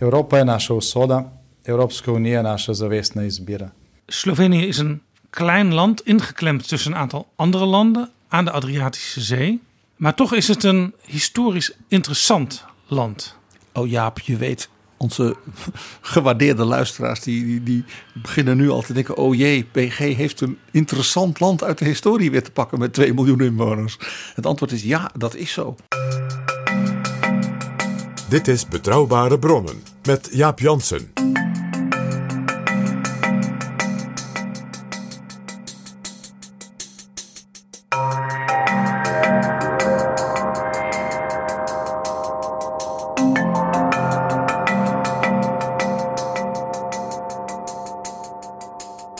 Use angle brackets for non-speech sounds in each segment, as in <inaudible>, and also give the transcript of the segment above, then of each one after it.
Evropa je naša usoda, Evropska unija je naša zavestna izbira. Slovenië is een klein land ingeklemd tussen een aantal andere landen aan de Adriatische Zee. Maar toch is het een historisch interessant land. Oh Jaap, je weet, onze <laughs> gewaardeerde luisteraars die, die, die beginnen nu al te denken... oh jee, PG heeft een interessant land uit de historie weer te pakken met 2 miljoen inwoners. Het antwoord is ja, dat is zo. Dit is Betrouwbare Bronnen met Jaap Jansen.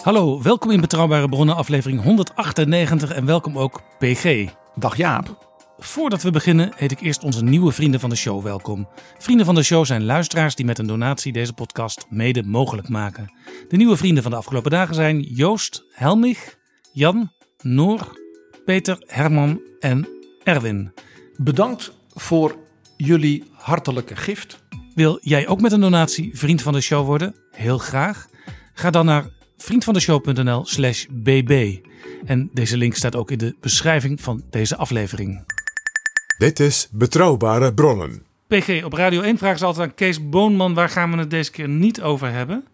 Hallo, welkom in Betrouwbare Bronnen, aflevering 198 en welkom ook PG. Dag Jaap. Voordat we beginnen, heet ik eerst onze nieuwe vrienden van de show welkom. Vrienden van de show zijn luisteraars die met een donatie deze podcast mede mogelijk maken. De nieuwe vrienden van de afgelopen dagen zijn Joost, Helmich, Jan, Noor, Peter, Herman en Erwin. Bedankt voor jullie hartelijke gift. Wil jij ook met een donatie vriend van de show worden? Heel graag. Ga dan naar vriendvandeshow.nl slash bb. En deze link staat ook in de beschrijving van deze aflevering. Dit is Betrouwbare Bronnen. PG, op Radio 1 vragen ze altijd aan Kees Boonman... waar gaan we het deze keer niet over hebben?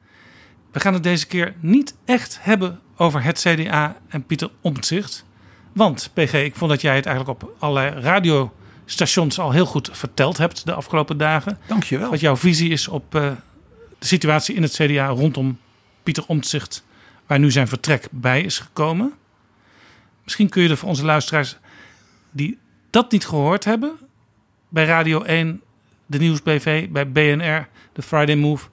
We gaan het deze keer niet echt hebben over het CDA en Pieter Omtzigt. Want, PG, ik vond dat jij het eigenlijk op allerlei radiostations... al heel goed verteld hebt de afgelopen dagen. Dankjewel. Wat jouw visie is op eh, de situatie in het CDA rondom Pieter Omtzigt... waar nu zijn vertrek bij is gekomen. Misschien kun je er voor onze luisteraars die dat niet gehoord hebben... bij Radio 1, de Nieuwsbv, bij BNR, de Friday Move...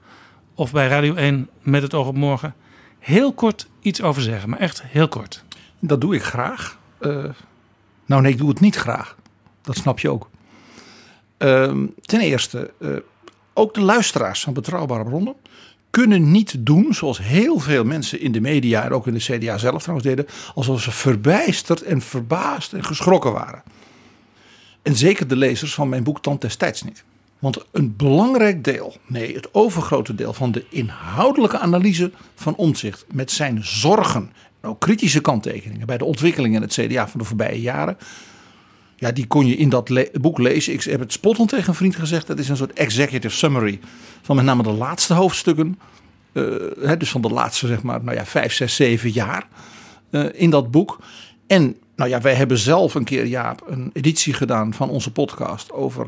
of bij Radio 1 met het oog op morgen... heel kort iets over zeggen, maar echt heel kort. Dat doe ik graag. Eh, nou nee, ik doe het niet graag. Dat snap je ook. Ehm, ten eerste, eh, ook de luisteraars van Betrouwbare Bronnen kunnen niet doen zoals heel veel mensen in de media en ook in de CDA zelf trouwens deden, alsof ze verbijsterd en verbaasd en geschrokken waren. En zeker de lezers van mijn boek Tand destijds niet. Want een belangrijk deel, nee, het overgrote deel van de inhoudelijke analyse van Omtzigt met zijn zorgen en ook kritische kanttekeningen bij de ontwikkelingen in het CDA van de voorbije jaren. Ja, die kon je in dat boek lezen. Ik heb het spottend tegen een vriend gezegd. Dat is een soort executive summary van met name de laatste hoofdstukken. eh, hè, dus van de laatste, zeg maar, nou ja, vijf, zes, zeven jaar eh, in dat boek. En nou ja, wij hebben zelf een keer, Jaap, een editie gedaan van onze podcast over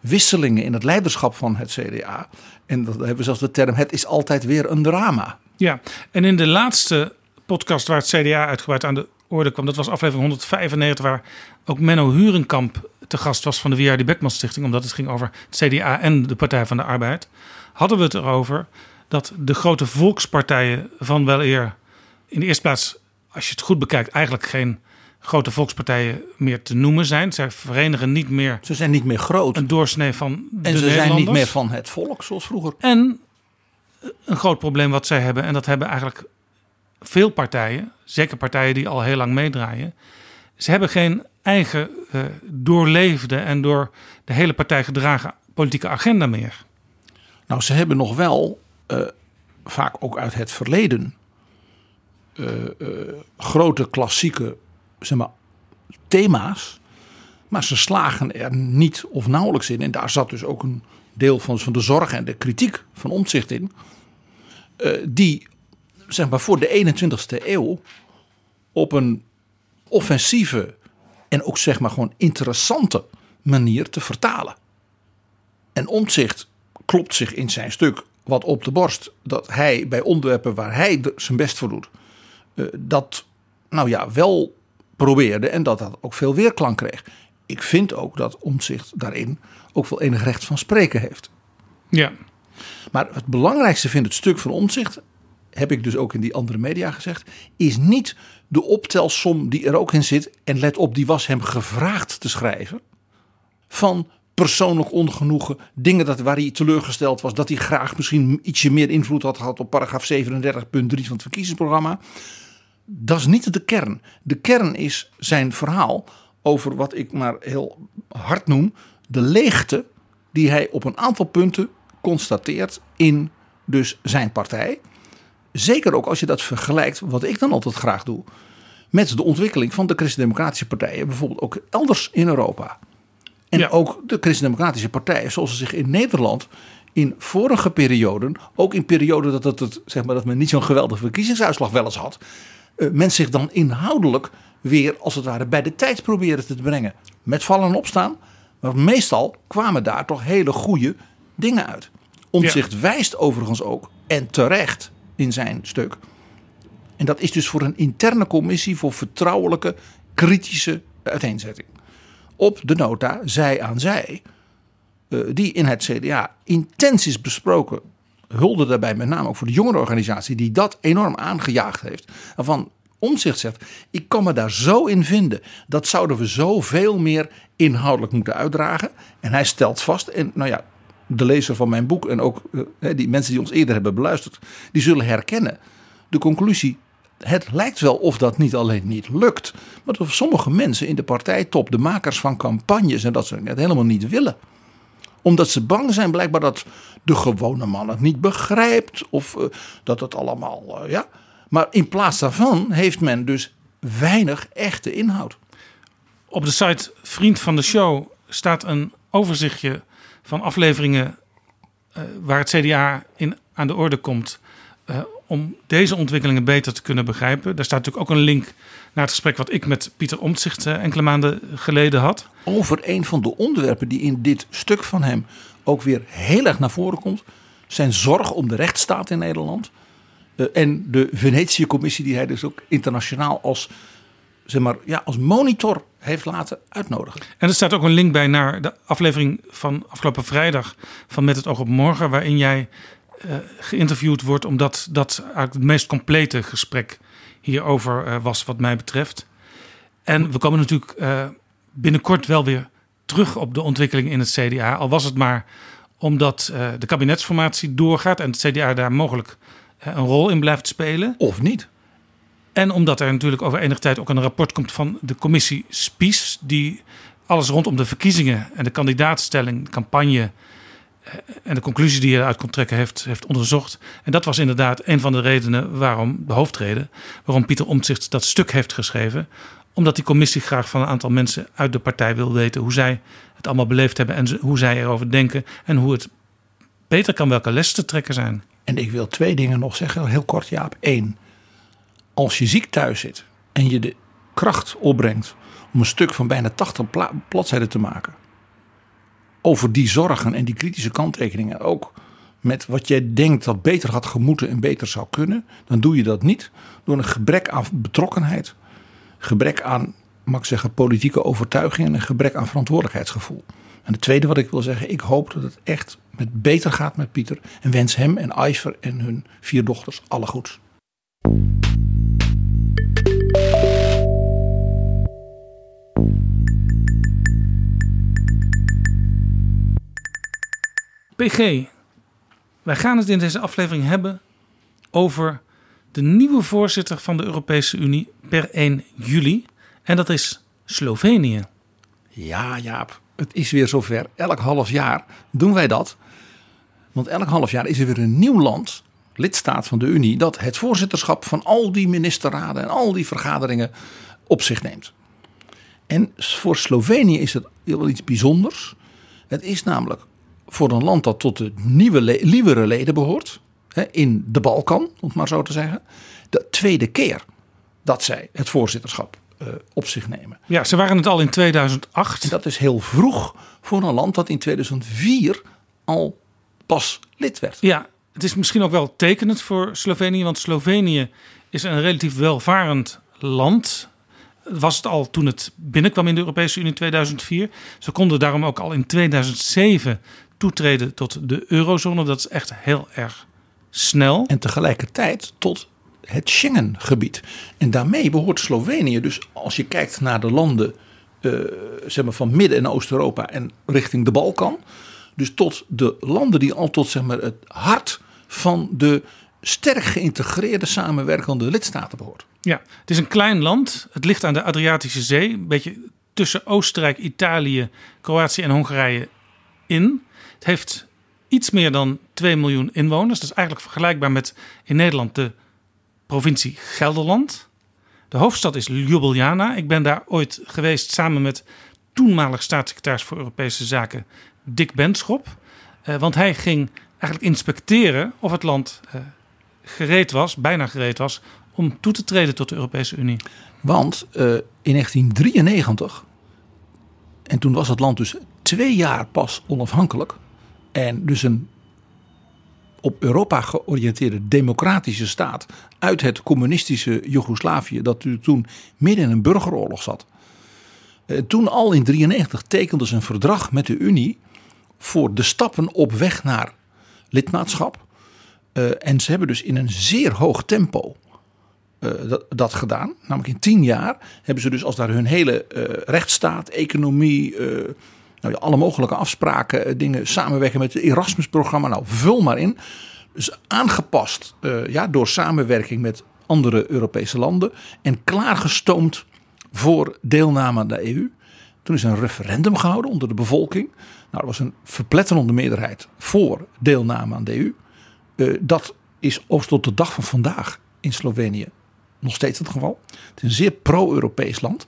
wisselingen in het leiderschap van het CDA. En dat hebben we zelfs de term, het is altijd weer een drama. Ja, en in de laatste podcast waar het CDA uitgebreid aan de orde kwam... dat was aflevering 195, waar ook Menno Hurenkamp te gast was... van de W.R.D. Beckman Stichting, omdat het ging over het CDA en de Partij van de Arbeid... hadden we het erover dat de grote volkspartijen van wel eer... in de eerste plaats, als je het goed bekijkt... eigenlijk geen grote volkspartijen meer te noemen zijn. Zij verenigen niet meer Ze zijn niet meer groot. een doorsnee van de En ze zijn niet meer van het volk zoals vroeger. En een groot probleem wat zij hebben, en dat hebben eigenlijk veel partijen, zeker partijen die al heel lang meedraaien, ze hebben geen eigen eh, doorleefde en door de hele partij gedragen politieke agenda meer. Nou, ze hebben nog wel, eh, vaak ook uit het verleden, eh, eh, grote klassieke zeg maar, thema's Maar ze slagen er niet of nauwelijks in. En daar zat dus ook een deel van, van de zorg en de kritiek van omzicht in. Uh, die zeg maar, voor de 21ste eeuw op een offensieve en ook zeg maar gewoon interessante manier te vertalen. En omzicht klopt zich in zijn stuk wat op de borst dat hij bij onderwerpen waar hij zijn best voor doet, uh, dat nou ja, wel probeerde en dat dat ook veel weerklank kreeg. Ik vind ook dat omzicht daarin ook wel enig recht van spreken heeft. Ja. Maar het belangrijkste vind het stuk van omzicht, heb ik dus ook in die andere media gezegd, is niet de optelsom die er ook in zit. En let op, die was hem gevraagd te schrijven. Van persoonlijk ongenoegen, dingen dat, waar hij teleurgesteld was, dat hij graag misschien ietsje meer invloed had gehad op paragraaf 37.3 van het verkiezingsprogramma. Dat is niet de kern. De kern is zijn verhaal over wat ik maar heel hard noem: de leegte die hij op een aantal punten constateert in dus zijn partij. Zeker ook als je dat vergelijkt, wat ik dan altijd graag doe, met de ontwikkeling van de christendemocratische partijen, bijvoorbeeld ook elders in Europa. En ook de christendemocratische partijen, zoals ze zich in Nederland in vorige perioden, ook in perioden dat, het, het, zeg maar, dat men niet zo'n geweldige verkiezingsuitslag wel eens had, men zich dan inhoudelijk weer als het ware bij de tijd proberen te brengen. Met vallen en opstaan. Maar meestal kwamen daar toch hele goede dingen uit. Omzicht ja. wijst overigens ook, en terecht in zijn stuk. En dat is dus voor een interne commissie voor vertrouwelijke, kritische uiteenzetting. Op de nota, zij aan zij, die in het CDA intens is besproken. Hulde daarbij met name ook voor de jongerenorganisatie, die dat enorm aangejaagd heeft. Van omzicht zegt, ik kan me daar zo in vinden. Dat zouden we zoveel meer inhoudelijk moeten uitdragen. En hij stelt vast, en nou ja, de lezer van mijn boek en ook die mensen die ons eerder hebben beluisterd, die zullen herkennen de conclusie. Het lijkt wel of dat niet alleen niet lukt, maar dat sommige mensen in de partijtop, de makers van campagnes en dat ze het helemaal niet willen. Omdat ze bang zijn blijkbaar dat de gewone man het niet begrijpt of uh, dat het allemaal, uh, ja. Maar in plaats daarvan heeft men dus weinig echte inhoud. Op de site Vriend van de Show staat een overzichtje van afleveringen uh, waar het CDA in aan de orde komt. Uh, om deze ontwikkelingen beter te kunnen begrijpen. Daar staat natuurlijk ook een link naar het gesprek wat ik met Pieter Omtzigt uh, enkele maanden geleden had. Over een van de onderwerpen die in dit stuk van hem ook weer heel erg naar voren komt. Zijn zorg om de rechtsstaat in Nederland. Uh, en de Venetië-commissie die hij dus ook internationaal als, zeg maar, ja, als monitor heeft laten uitnodigen. En er staat ook een link bij naar de aflevering van afgelopen vrijdag van Met het oog op morgen, waarin jij geïnterviewd wordt, omdat dat eigenlijk het meest complete gesprek hierover uh, was, wat mij betreft. En we komen natuurlijk uh, binnenkort wel weer terug op de ontwikkeling in het CDA, al was het maar omdat de kabinetsformatie doorgaat en het CDA daar mogelijk een rol in blijft spelen. Of niet. En omdat er natuurlijk over enige tijd ook een rapport komt van de commissie Spies, die alles rondom de verkiezingen en de kandidaatstelling, de campagne en de conclusie die je eruit kon trekken heeft, heeft onderzocht. En dat was inderdaad een van de redenen waarom, de hoofdreden, waarom Pieter Omtzigt dat stuk heeft geschreven. Omdat die commissie graag van een aantal mensen uit de partij wil weten hoe zij het allemaal beleefd hebben en hoe zij erover denken en hoe het beter kan, welke lessen te trekken zijn. En ik wil twee dingen nog zeggen, heel kort Jaap. Eén, als je ziek thuis zit en je de kracht opbrengt om een stuk van bijna 80 bladzijden te maken. Over die zorgen en die kritische kanttekeningen ook met wat jij denkt dat beter had gemoeten en beter zou kunnen. Dan doe je dat niet door een gebrek aan betrokkenheid. Gebrek aan, mag ik zeggen, politieke overtuiging en een gebrek aan verantwoordelijkheidsgevoel. En het tweede wat ik wil zeggen, ik hoop dat het echt met beter gaat met Pieter. En wens hem en Iver en hun vier dochters alle goeds. PG, wij gaan het in deze aflevering hebben over de nieuwe voorzitter van de Europese Unie per 1 juli. En dat is Slovenië. Ja, Jaap, het is weer zover. Elk half jaar doen wij dat. Want elk half jaar is er weer een nieuw land, lidstaat van de Unie, dat het voorzitterschap van al die ministerraden en al die vergaderingen op zich neemt. En voor Slovenië is het wel iets bijzonders. Het is namelijk voor een land dat tot de nieuwe, nieuwere leden behoort, hè, in de Balkan, om het maar zo te zeggen, de tweede keer dat zij het voorzitterschap uh, op zich nemen. Ja, ze waren het al in 2008. En dat is heel vroeg voor een land dat in 2004 al pas lid werd. Ja, het is misschien ook wel tekenend voor Slovenië, want Slovenië is een relatief welvarend land. Was het al toen het binnenkwam in de Europese Unie in 2004. Ze konden daarom ook al in 2007 toetreden tot de eurozone. Dat is echt heel erg snel. En tegelijkertijd tot het Schengengebied. En daarmee behoort Slovenië dus, als je kijkt naar de landen uh, zeg maar van Midden- en Oost-Europa en richting de Balkan. Dus tot de landen die al tot zeg maar, het hart van de sterk geïntegreerde samenwerkende lidstaten behoort. Ja, het is een klein land. Het ligt aan de Adriatische Zee, een beetje tussen Oostenrijk, Italië, Kroatië en Hongarije in. Het heeft iets meer dan 2 miljoen inwoners. Dat is eigenlijk vergelijkbaar met in Nederland de provincie Gelderland. De hoofdstad is Ljubljana. Ik ben daar ooit geweest samen met toenmalig staatssecretaris voor Europese Zaken Dick Benschop. Uh, want hij ging eigenlijk inspecteren of het land uh, gereed was, bijna gereed was, om toe te treden tot de Europese Unie. Want uh, in 1993, en toen was het land dus twee jaar pas onafhankelijk. En dus een op Europa georiënteerde democratische staat uit het communistische Joegoslavië, dat toen midden in een burgeroorlog zat. Eh, toen al in 1993 tekenden ze een verdrag met de Unie voor de stappen op weg naar lidmaatschap. Uh, en ze hebben dus in een zeer hoog tempo uh, dat, gedaan. Namelijk in tien jaar hebben ze dus als daar hun hele rechtsstaat, economie, nou, alle mogelijke afspraken, dingen samenwerken met het Erasmus-programma. Nou, vul maar in. Dus aangepast ja, door samenwerking met andere Europese landen en klaargestoomd voor deelname aan de EU. Toen is een referendum gehouden onder de bevolking. Nou, er was een verpletterende meerderheid voor deelname aan de EU. Uh, dat is ook tot de dag van vandaag in Slovenië nog steeds het geval. Het is een zeer pro-Europees land.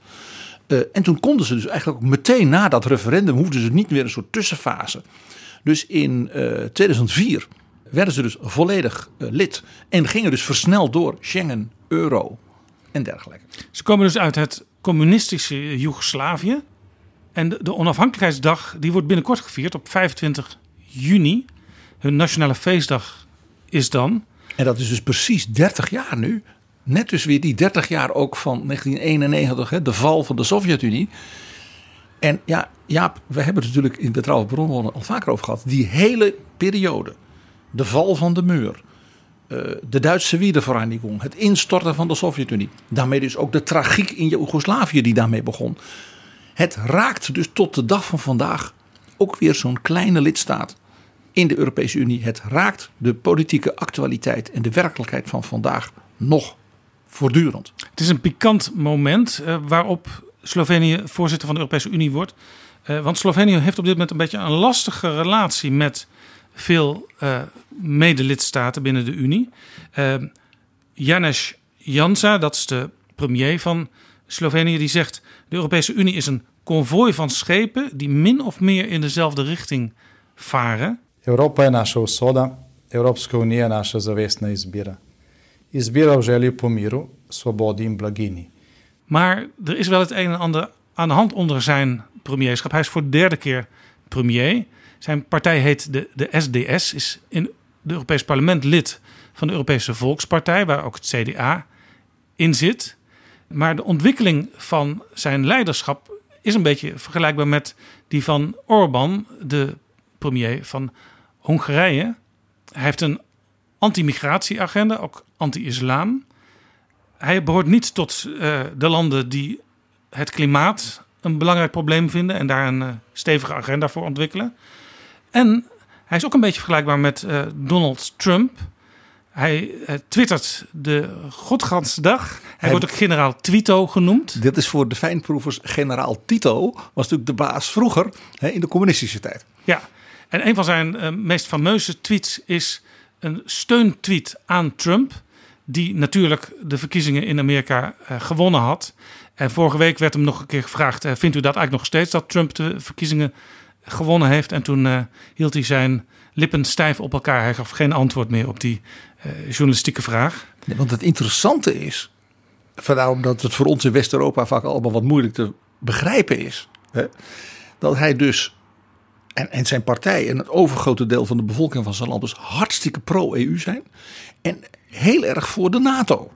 Uh, en toen konden ze dus eigenlijk ook meteen na dat referendum, hoefden ze niet meer een soort tussenfase. Dus in uh, eh, 2004 werden ze dus volledig lid en gingen dus versneld door Schengen, euro en dergelijke. Ze komen dus uit het communistische Joegoslavië. En de, de onafhankelijkheidsdag die wordt binnenkort gevierd op 25 juni. Hun nationale feestdag is dan. En dat is dus precies 30 jaar nu. Net dus weer die 30 jaar ook van 1991, hè, de val van de Sovjet-Unie. En ja, Jaap, we hebben het natuurlijk in Betrouwbare Bronnen al vaker over gehad. Die hele periode, de val van de muur, eh, de Duitse Wiedervereinigung, het instorten van de Sovjet-Unie. Daarmee dus ook de tragiek in Joegoslavië die daarmee begon. Het raakt dus tot de dag van vandaag ook weer zo'n kleine lidstaat in de Europese Unie. Het raakt de politieke actualiteit en de werkelijkheid van vandaag nog voortdurend. Het is een pikant moment uh, waarop Slovenië voorzitter van de Europese Unie wordt. Uh, want Slovenië heeft op dit moment een beetje een lastige relatie met veel uh, medelidstaten binnen de Unie. Janez Jansa, dat is de premier van Slovenië, die zegt: de Europese Unie is een konvooi van schepen die min of meer in dezelfde richting varen. Europa je naša usoda, Europska unija naša zavestna izbira. Izbira v želji po miru, svobodi in blagini. Maar er is wel het een en ander aan de hand onder zijn premierschap. Hij is voor de derde keer premier. Zijn partij heet de, de SDS, is in het Europees Parlement lid van de Europese Volkspartij, waar ook het CDA in zit. Maar de ontwikkeling van zijn leiderschap is een beetje vergelijkbaar met die van Orbán, de premier van Hongarije. Hij heeft een anti-migratieagenda, ook anti-islam. Hij behoort niet tot uh, de landen die het klimaat een belangrijk probleem vinden en daar een uh, stevige agenda voor ontwikkelen. En hij is ook een beetje vergelijkbaar met uh, Donald Trump. Hij uh, twittert de godganse dag. Hij, hij, wordt ook generaal Twito genoemd. Dit is voor de fijnproevers generaal Tito. Was natuurlijk de baas vroeger hè, in de communistische tijd. Ja, en een van zijn uh, meest fameuze tweets is een steuntweet aan Trump. Die natuurlijk de verkiezingen in Amerika uh, gewonnen had. En vorige week werd hem nog een keer gevraagd: eh, vindt u dat eigenlijk nog steeds dat Trump de verkiezingen gewonnen heeft? En toen eh, hield hij zijn lippen stijf op elkaar. Hij gaf geen antwoord meer op die eh, journalistieke vraag. Want het interessante is, vandaar omdat het voor ons in West-Europa vaak allemaal wat moeilijk te begrijpen is, hè, dat hij dus en, en zijn partij en het overgrote deel van de bevolking van zijn land dus hartstikke pro-EU zijn en heel erg voor de NATO.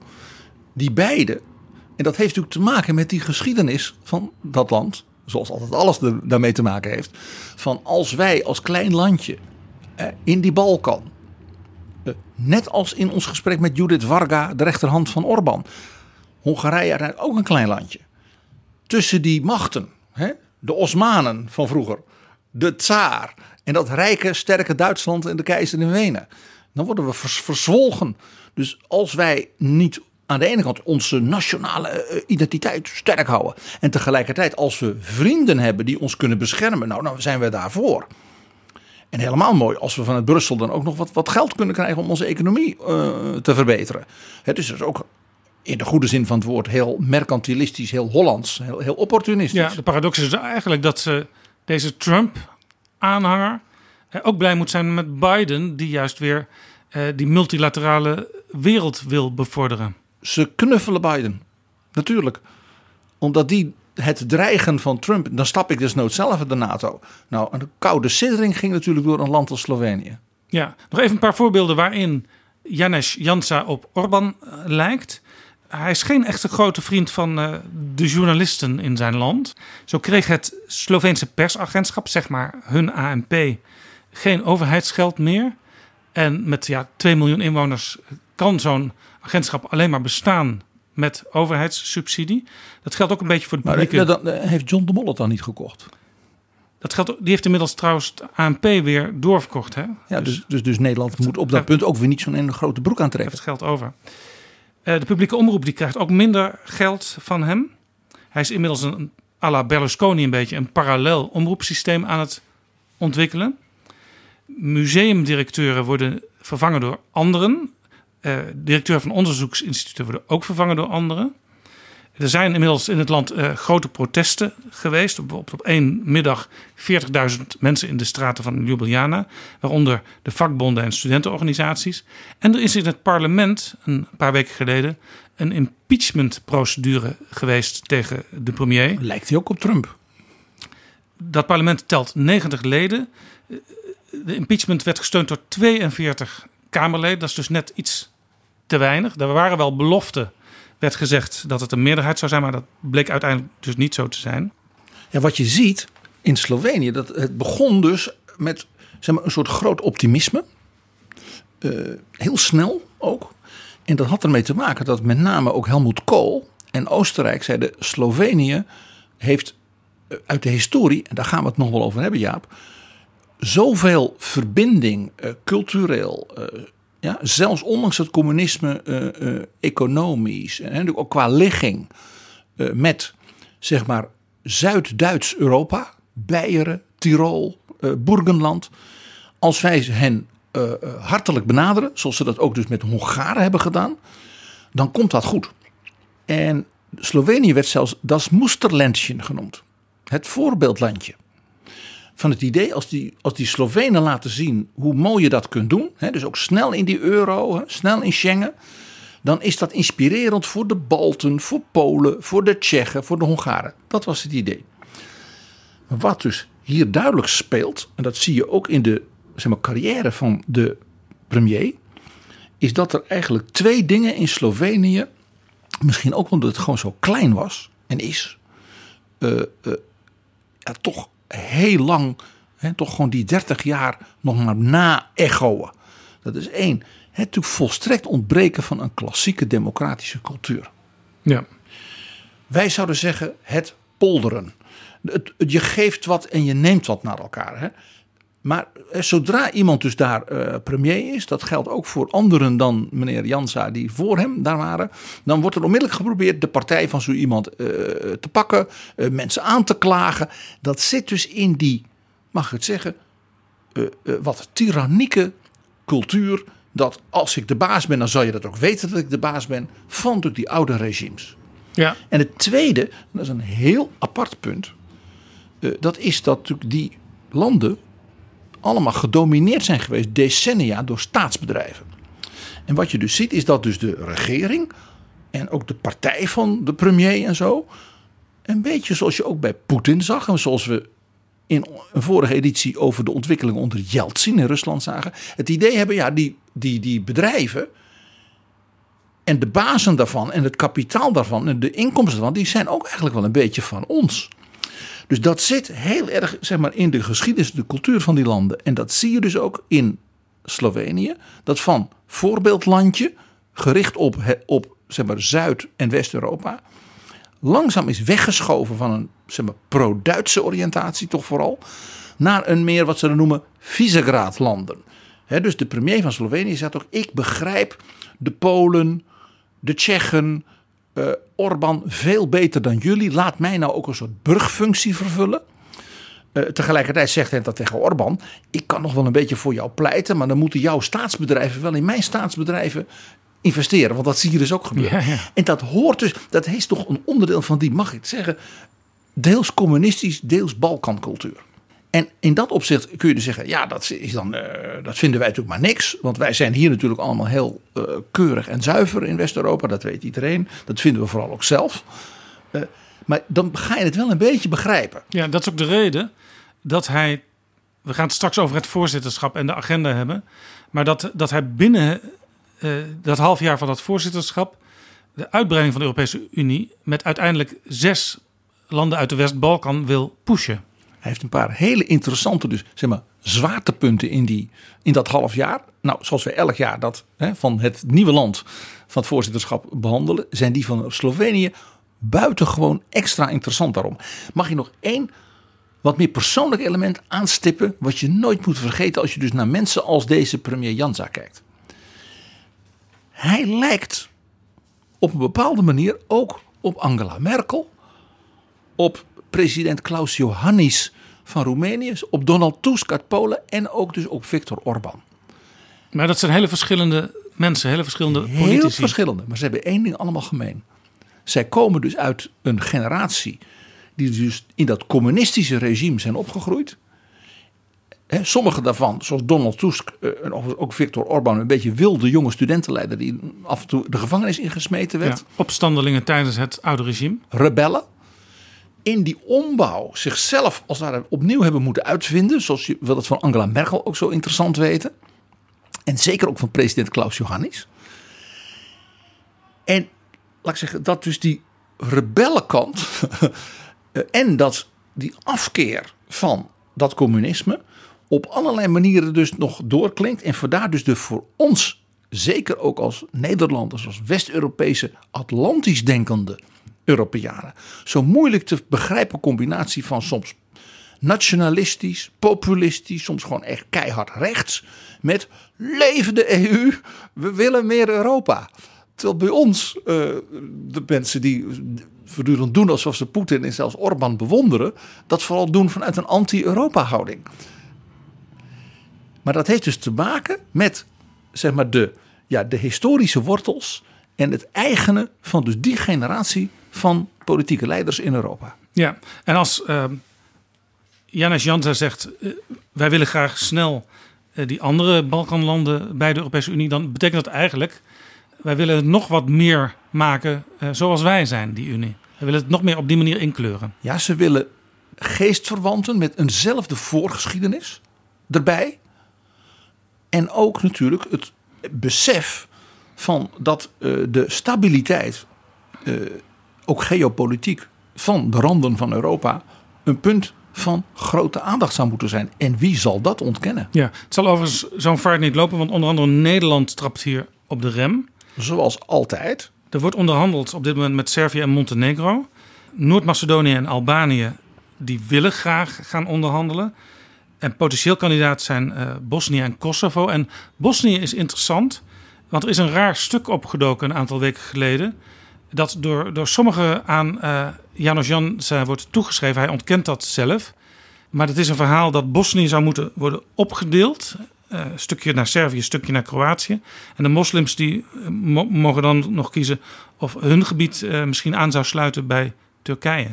Die beide, en dat heeft natuurlijk te maken met die geschiedenis van dat land, zoals altijd alles daarmee te maken heeft, van als wij als klein landje in die Balkan eh, net als in ons gesprek met Judith Varga, de rechterhand van Orbán. Hongarije uiteindelijk ook een klein landje. Tussen die machten, hè, de Osmanen van vroeger, de tsaar en dat rijke, sterke Duitsland en de keizer in Wenen. Dan worden we verzwolgen. Dus als wij niet aan de ene kant onze nationale eh, identiteit sterk houden. En tegelijkertijd als we vrienden hebben die ons kunnen beschermen. Nou, dan zijn we daarvoor. En helemaal mooi als we vanuit Brussel dan ook nog wat, wat geld kunnen krijgen om onze economie eh, te verbeteren. Het is dus ook in de goede zin van het woord heel mercantilistisch, heel Hollands, heel, heel opportunistisch. Ja, de paradox is eigenlijk dat ze deze Trump-aanhanger eh, ook blij moet zijn met Biden, die juist weer eh, die multilaterale wereld wil bevorderen. Ze knuffelen Biden, natuurlijk. Omdat die het dreigen van Trump, dan stap ik dus nooit zelf uit de NATO. Nou, een koude siddering ging natuurlijk door een land als Slovenië. Ja, nog even een paar voorbeelden waarin Janes Jansa op Orbán eh, lijkt. Hij is geen echte grote vriend van eh, de journalisten in zijn land. Zo kreeg het Sloveense persagentschap, zeg maar hun ANP, geen overheidsgeld meer. En met ja, 2 miljoen inwoners kan zo'n agentschap alleen maar bestaan met overheidssubsidie. Dat geldt ook een beetje voor de Maar publieke... eh, dan eh, heeft John de Mol het dan niet gekocht. Dat geldt, die heeft inmiddels trouwens het ANP weer doorverkocht. Hè? Ja, dus, dus, dus Nederland moet op dat punt ook weer niet zo'n grote broek heeft aantrekken. het geld over. Eh, de publieke omroep die krijgt ook minder geld van hem. Hij is inmiddels een à la Berlusconi een beetje een parallel omroepsysteem aan het ontwikkelen. Museumdirecteuren worden vervangen door anderen. Eh, directeur van onderzoeksinstituten worden ook vervangen door anderen. Er zijn inmiddels in het land eh, grote protesten geweest. Bijvoorbeeld op één middag 40.000 mensen in de straten van Ljubljana. Waaronder de vakbonden en studentenorganisaties. En er is in het parlement een paar weken geleden een impeachmentprocedure geweest tegen de premier. Lijkt hij ook op Trump? Dat parlement telt 90 leden. De impeachment werd gesteund door 42 Kamerleden. Dat is dus net iets te weinig. Er waren wel beloften, werd gezegd dat het een meerderheid zou zijn, maar dat bleek uiteindelijk dus niet zo te zijn. Ja, wat je ziet in Slovenië, dat het begon dus met zeg maar, een soort groot optimisme. Eh, heel snel ook. En dat had ermee te maken dat met name ook Helmut Kool en Oostenrijk zeiden: Slovenië heeft eh, uit de historie, en daar gaan we het nog wel over hebben, Jaap, zoveel verbinding, eh, cultureel. Ja, zelfs ondanks het communisme, eh, eh, economisch en ook qua ligging eh, met zeg maar Zuid-Duits Europa, Beieren, Tirol, Burgenland. Als wij hen hartelijk benaderen, zoals ze dat ook dus met Hongaren hebben gedaan, dan komt dat goed. En Slovenië werd zelfs das Musterländchen genoemd. Het voorbeeldlandje. Van het idee als die, als die Slovenen laten zien hoe mooi je dat kunt doen. Hè, dus ook snel in die euro, hè, snel in Schengen. Dan is dat inspirerend voor de Balten, voor Polen, voor de Tsjechen, voor de Hongaren. Dat was het idee. Wat dus hier duidelijk speelt, en dat zie je ook in de zeg maar, carrière van de premier, is dat er eigenlijk twee dingen in Slovenië, misschien ook omdat het gewoon zo klein was en is, eh, eh, toch heel lang, hè, toch gewoon die 30 jaar nog maar na-echoen. Dat is één. Het natuurlijk volstrekt ontbreken van een klassieke democratische cultuur. Ja. Wij zouden zeggen het polderen. Het, het- je geeft wat en je neemt wat naar elkaar. Hè? Maar eh, zodra iemand dus daar eh, premier is, dat geldt ook voor anderen dan meneer Jansa die voor hem daar waren, dan wordt er onmiddellijk geprobeerd de partij van zo iemand eh, te pakken, mensen aan te klagen. Dat zit dus in die, mag ik het zeggen, wat tyrannieke cultuur. Dat als ik de baas ben, dan zal je dat ook weten dat ik de baas ben. Van natuurlijk die oude regimes. Ja. En het tweede, dat is een heel apart punt. dat is dat natuurlijk die landen allemaal gedomineerd zijn geweest decennia door staatsbedrijven. En wat je dus ziet is dat dus de regering en ook de partij van de premier en zo. Een beetje zoals je ook bij Poetin zag en zoals we in een vorige editie over de ontwikkeling onder Yeltsin in Rusland zagen. Het idee hebben, ja, die, die, die bedrijven en de bazen daarvan en het kapitaal daarvan en de inkomsten daarvan, die zijn ook eigenlijk wel een beetje van ons. Dus dat zit heel erg zeg maar, in de geschiedenis, de cultuur van die landen. En dat zie je dus ook in Slovenië. Dat van voorbeeldlandje, gericht op, op zeg maar, Zuid- en West-Europa, langzaam is weggeschoven van een zeg maar, pro-Duitse oriëntatie, toch vooral, naar een meer wat ze dan noemen Visegrad-landen. Hè, dus de premier van Slovenië zegt ook: Ik begrijp de Polen, de Tsjechen, eh Orbán veel beter dan jullie. Laat mij nou ook een soort brugfunctie vervullen. Eh, tegelijkertijd zegt hij dat tegen Orbán: Ik kan nog wel een beetje voor jou pleiten, maar dan moeten jouw staatsbedrijven wel in mijn staatsbedrijven investeren. Want dat zie je dus ook gebeuren. Ja, ja. En dat hoort dus, dat is toch een onderdeel van die, mag ik het zeggen, deels communistisch, deels Balkancultuur. En in dat opzicht kun je dus zeggen, ja, dat, is dan, eh, dat vinden wij natuurlijk maar niks. Want wij zijn hier natuurlijk allemaal heel eh, keurig en zuiver in West-Europa. Dat weet iedereen. Dat vinden we vooral ook zelf. Eh, maar dan ga je het wel een beetje begrijpen. Ja, dat is ook de reden dat hij. We gaan het straks over het voorzitterschap en de agenda hebben. Maar dat, dat hij binnen dat half jaar van dat voorzitterschap. de uitbreiding van de Europese Unie. met uiteindelijk zes landen uit de West-Balkan wil pushen. Hij heeft een paar hele interessante, dus zeg maar, zwaartepunten in, die, in dat half jaar. Nou, zoals we elk jaar dat hè, van het nieuwe land van het voorzitterschap behandelen, zijn die van Slovenië buitengewoon extra interessant daarom. Mag je nog één wat meer persoonlijk element aanstippen, wat je nooit moet vergeten als je dus naar mensen als deze premier Jansa kijkt. Hij lijkt op een bepaalde manier ook op Angela Merkel, op president Klaus Johannis van Roemenië, op Donald Tusk uit Polen en ook dus op Viktor Orbán. Maar dat zijn hele verschillende mensen, hele verschillende Heel politici. verschillende, maar ze hebben één ding allemaal gemeen. Zij komen dus uit een generatie die dus in dat communistische regime zijn opgegroeid. Sommige daarvan, zoals Donald Tusk eh, en ook Viktor Orbán, een beetje wilde jonge studentenleider die af en toe de gevangenis ingesmeten werd. Ja, opstandelingen tijdens het oude regime. rebellen die ombouw zichzelf als ware opnieuw hebben moeten uitvinden. Zoals je wil het van Angela Merkel ook zo interessant weten. En zeker ook van president Klaus Johannis. En laat ik zeggen, dat dus die rebellenkant <laughs> en dat die afkeer van dat communisme op allerlei manieren dus nog doorklinkt. En vandaar dus de voor ons, zeker ook als Nederlanders, als West-Europese, Atlantisch denkende Europeanen, zo moeilijk te begrijpen combinatie van soms nationalistisch, populistisch, soms gewoon echt keihard rechts. Met leven de EU, we willen meer Europa. Terwijl bij ons eh, de mensen die voortdurend doen alsof ze Poetin en zelfs Orbán bewonderen, dat vooral doen vanuit een anti-Europa houding. Maar dat heeft dus te maken met zeg maar, de, ja, de historische wortels en het eigene van dus die generatie van politieke leiders in Europa. Ja, en als uh, Janis Jansa zegt, uh, wij willen graag snel uh, die andere Balkanlanden bij de Europese Unie, dan betekent dat eigenlijk, wij willen het nog wat meer maken zoals wij zijn, die Unie. We willen het nog meer op die manier inkleuren. Ja, ze willen geestverwanten met eenzelfde voorgeschiedenis erbij. En ook natuurlijk het besef van dat uh, de stabiliteit, uh, ook geopolitiek, van de randen van Europa een punt van grote aandacht zou moeten zijn. En wie zal dat ontkennen? Ja, het zal overigens zo'n vaart niet lopen, want onder andere Nederland trapt hier op de rem. Zoals altijd. Er wordt onderhandeld op dit moment met Servië en Montenegro. Noord-Macedonië en Albanië die willen graag gaan onderhandelen. En potentieel kandidaat zijn uh, Bosnië en Kosovo. En Bosnië is interessant, want er is een raar stuk opgedoken een aantal weken geleden. Dat door, door sommigen aan uh, Janos Jansa wordt toegeschreven. Hij ontkent dat zelf. Maar het is een verhaal dat Bosnië zou moeten worden opgedeeld. eh, een stukje naar Servië, stukje naar Kroatië. En de moslims die eh, mo- mogen dan nog kiezen of hun gebied eh, misschien aan zou sluiten bij Turkije.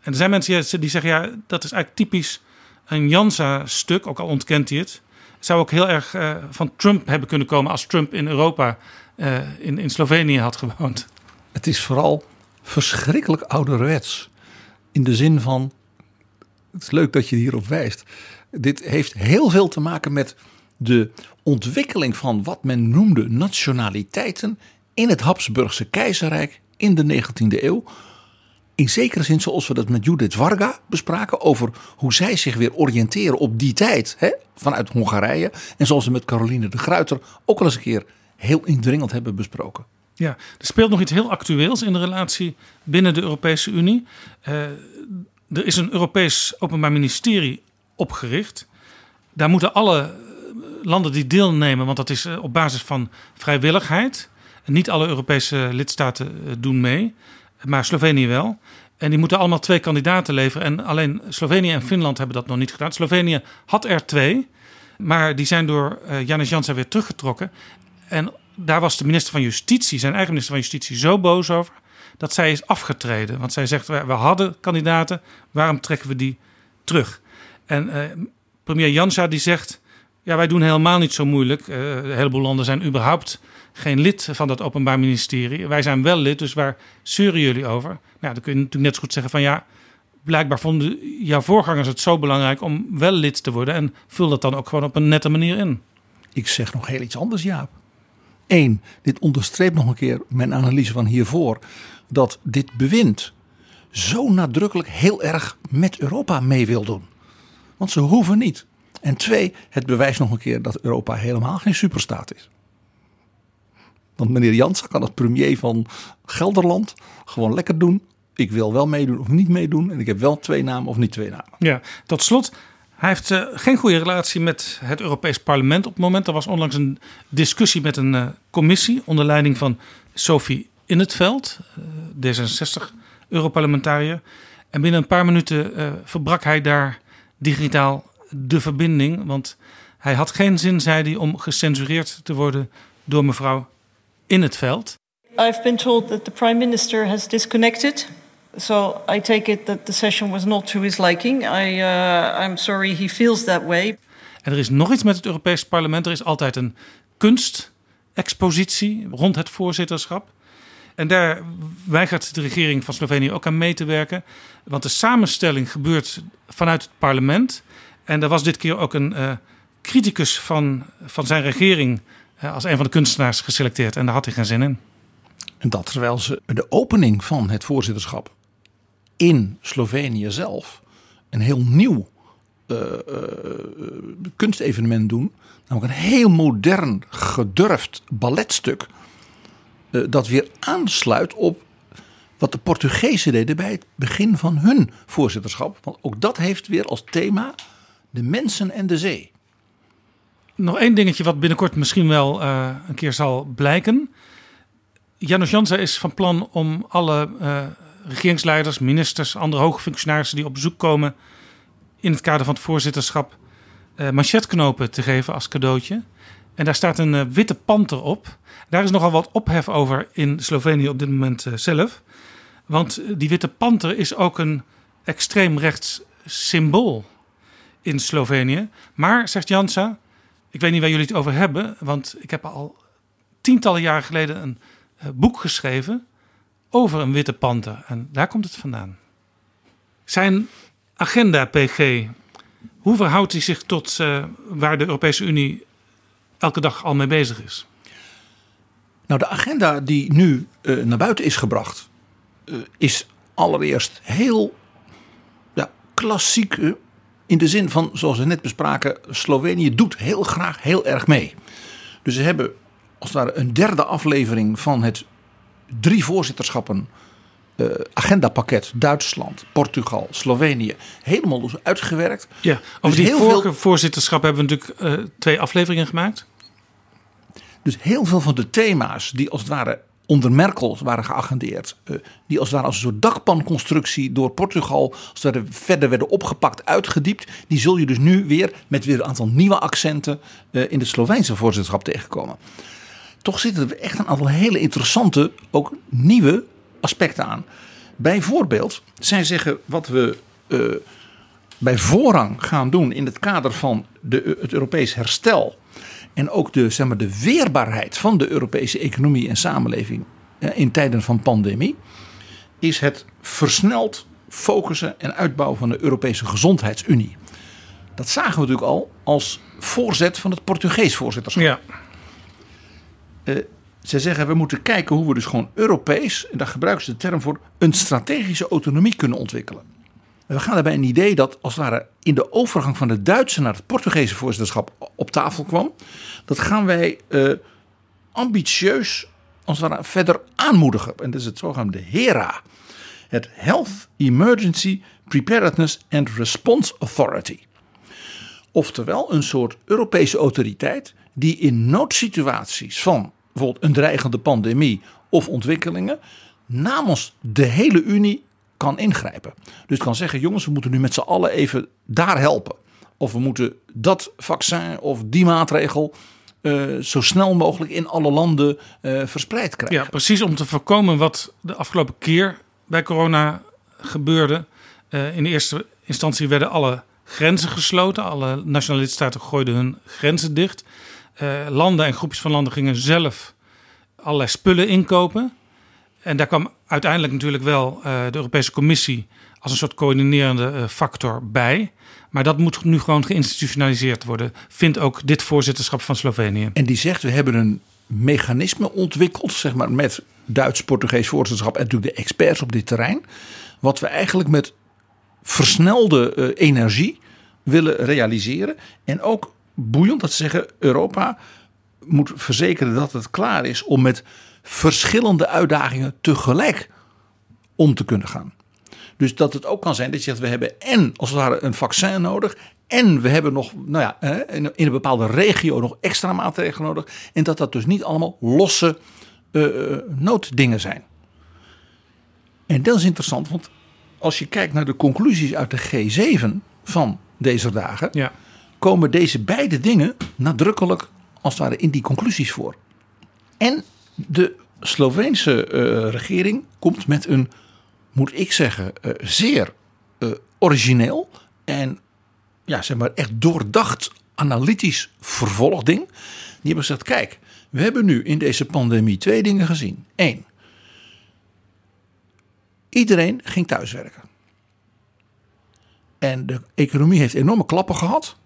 En er zijn mensen die zeggen, ja, dat is eigenlijk typisch een Jansa-stuk, ook al ontkent hij het. Zou ook heel erg eh, van Trump hebben kunnen komen als Trump in Europa, eh, in, in Slovenië had gewoond. Het is vooral verschrikkelijk ouderwets. In de zin van, het is leuk dat je hierop wijst. Dit heeft heel veel te maken met de ontwikkeling van wat men noemde nationaliteiten in het Habsburgse keizerrijk in de 19e eeuw. In zekere zin zoals we dat met Judith Varga bespraken over hoe zij zich weer oriënteren op die tijd hè, vanuit Hongarije. En zoals we met Caroline de Gruyter ook al eens een keer heel indringend hebben besproken. Ja, er speelt nog iets heel actueels in de relatie binnen de Europese Unie. Eh, er is een Europees Openbaar Ministerie opgericht. Daar moeten alle eh, landen die deelnemen, want dat is eh, op basis van vrijwilligheid. Niet alle Europese lidstaten doen mee, maar Slovenië wel. En die moeten allemaal twee kandidaten leveren. En alleen Slovenië en Finland hebben dat nog niet gedaan. Slovenië had er twee, maar die zijn door Janis Jansa weer teruggetrokken. En daar was de minister van Justitie, zijn eigen minister van Justitie, zo boos over. dat zij is afgetreden. Want zij zegt: we, hadden kandidaten, waarom trekken we die terug? En eh, premier Jansa die zegt: ja, wij doen helemaal niet zo moeilijk. Eh, een heleboel landen zijn überhaupt geen lid van dat Openbaar Ministerie. Wij zijn wel lid, dus waar zeuren jullie over? Nou, dan kun je natuurlijk net zo goed zeggen van ja. Blijkbaar vonden jouw voorgangers het zo belangrijk om wel lid te worden. En vul dat dan ook gewoon op een nette manier in. Ik zeg nog heel iets anders, Jaap. Eén, dit onderstreept nog een keer mijn analyse van hiervoor. Dat dit bewind zo nadrukkelijk heel erg met Europa mee wil doen. Want ze hoeven niet. En twee, het bewijst nog een keer dat Europa helemaal geen superstaat is. Want meneer Jansen kan als premier van Gelderland gewoon lekker doen. Ik wil wel meedoen of niet meedoen. En ik heb wel twee namen of niet twee namen. Ja, tot slot. Hij heeft uh, geen goede relatie met het Europees Parlement op het moment. Er was onlangs een discussie met een uh, commissie onder leiding van Sophie In het Veld, uh, D66-Europarlementariër. En binnen een paar minuten verbrak hij daar digitaal de verbinding. Want hij had geen zin, zei hij, om gecensureerd te worden door mevrouw In het Veld. I've been told that the Prime Minister has disconnected. So I take it that the session was not to his liking. I, uh, I'm sorry he feels that way. En er is nog iets met het Europees Parlement. Er is altijd een kunstexpositie rond het voorzitterschap. En daar weigert de regering van Slovenië ook aan mee te werken. Want de samenstelling gebeurt vanuit het parlement. En er was dit keer ook een uh, criticus van, van zijn regering uh, als een van de kunstenaars geselecteerd. En daar had hij geen zin in. En dat terwijl ze de opening van het voorzitterschap in Slovenië zelf een heel nieuw uh, kunstevenement doen. Namelijk een heel modern, gedurfd balletstuk. dat weer aansluit op wat de Portugezen deden bij het begin van hun voorzitterschap. Want ook dat heeft weer als thema de mensen en de zee. Nog één dingetje wat binnenkort misschien wel een keer zal blijken. Janos Jansa is van plan om alle regeringsleiders, ministers, andere hoge functionarissen die op bezoek komen in het kader van het voorzitterschap uh, manchetknopen te geven als cadeautje. En daar staat een uh, witte panter op. Daar is nogal wat ophef over in Slovenië op dit moment zelf. Want die witte panter is ook een extreem rechts symbool in Slovenië. Maar, zegt Jansa, ik weet niet waar jullie het over hebben, want ik heb al tientallen jaren geleden een boek geschreven over een witte panter. En daar komt het vandaan. Zijn agenda, PG, hoe verhoudt hij zich tot uh, waar de Europese Unie elke dag al mee bezig is? Nou, de agenda die nu uh, naar buiten is gebracht, is allereerst heel ja, klassiek in de zin van, zoals we net bespraken, Slovenië doet heel graag heel erg mee. Dus ze hebben als het ware een derde aflevering van het drie voorzitterschappen uh, agendapakket Duitsland, Portugal, Slovenië helemaal dus uitgewerkt. Ja, over dus die vorige veel... voorzitterschap hebben we natuurlijk uh, twee afleveringen gemaakt. Dus heel veel van de thema's die als het ware onder Merkel waren geagendeerd. eh, die als het ware als een soort dakpanconstructie door Portugal als het verder werden opgepakt, uitgediept. Die zul je dus nu weer met weer een aantal nieuwe accenten eh, in het Sloveense voorzitterschap tegenkomen. Toch zitten er echt een aantal hele interessante, ook nieuwe aspecten aan. Bijvoorbeeld, zij zeggen wat we eh, bij voorrang gaan doen in het kader van de, het Europees herstel. En ook de, zeg maar, de weerbaarheid van de Europese economie en samenleving eh, in tijden van pandemie. Is het versneld focussen en uitbouwen van de Europese gezondheidsunie. Dat zagen we natuurlijk al als voorzet van het Portugees voorzitterschap. Ja. Eh, ze zeggen we moeten kijken hoe we dus gewoon Europees, en daar gebruiken ze de term voor, een strategische autonomie kunnen ontwikkelen. En we gaan daarbij een idee dat als het ware in de overgang van het Duitse naar het Portugese voorzitterschap op tafel kwam. Dat gaan wij eh, ambitieus als verder aanmoedigen. En dat is het zogenaamde HERA. Het Health Emergency Preparedness and Response Authority. Oftewel een soort Europese autoriteit die in noodsituaties van bijvoorbeeld een dreigende pandemie of ontwikkelingen namens de hele Unie kan ingrijpen. Dus kan zeggen, jongens, we moeten nu met z'n allen even daar helpen. Of we moeten dat vaccin of die maatregel eh, zo snel mogelijk in alle landen eh, verspreid krijgen. Ja, precies om te voorkomen wat de afgelopen keer bij corona gebeurde. Eh, in eerste instantie werden alle grenzen gesloten. Alle nationale lidstaten gooiden hun grenzen dicht. Eh, landen en groepjes van landen gingen zelf allerlei spullen inkopen. En daar kwam uiteindelijk natuurlijk wel eh, de Europese Commissie als een soort coördinerende eh, factor bij. Maar dat moet nu gewoon geïnstitutionaliseerd worden, vindt ook dit voorzitterschap van Slovenië. En die zegt, we hebben een mechanisme ontwikkeld, zeg maar met Duits-Portugees voorzitterschap en natuurlijk de experts op dit terrein. Wat we eigenlijk met versnelde energie willen realiseren. En ook boeiend dat ze zeggen, Europa moet verzekeren dat het klaar is om met verschillende uitdagingen tegelijk om te kunnen gaan. Dus dat het ook kan zijn dat je zegt, we hebben en als het ware een vaccin nodig. En we hebben nog, nou ja, in een bepaalde regio nog extra maatregelen nodig. En dat dat dus niet allemaal losse eh, nooddingen zijn. En dat is interessant, want als je kijkt naar de conclusies uit de G7 van deze dagen, Ja. Komen deze beide dingen nadrukkelijk als het ware in die conclusies voor. En de Sloveense eh, regering komt met een, moet ik zeggen, eh, zeer eh, origineel en ja, zeg maar echt doordacht analytisch vervolgding. Die hebben gezegd, kijk, we hebben nu in deze pandemie twee dingen gezien. Eén, iedereen ging thuiswerken. En de economie heeft enorme klappen gehad.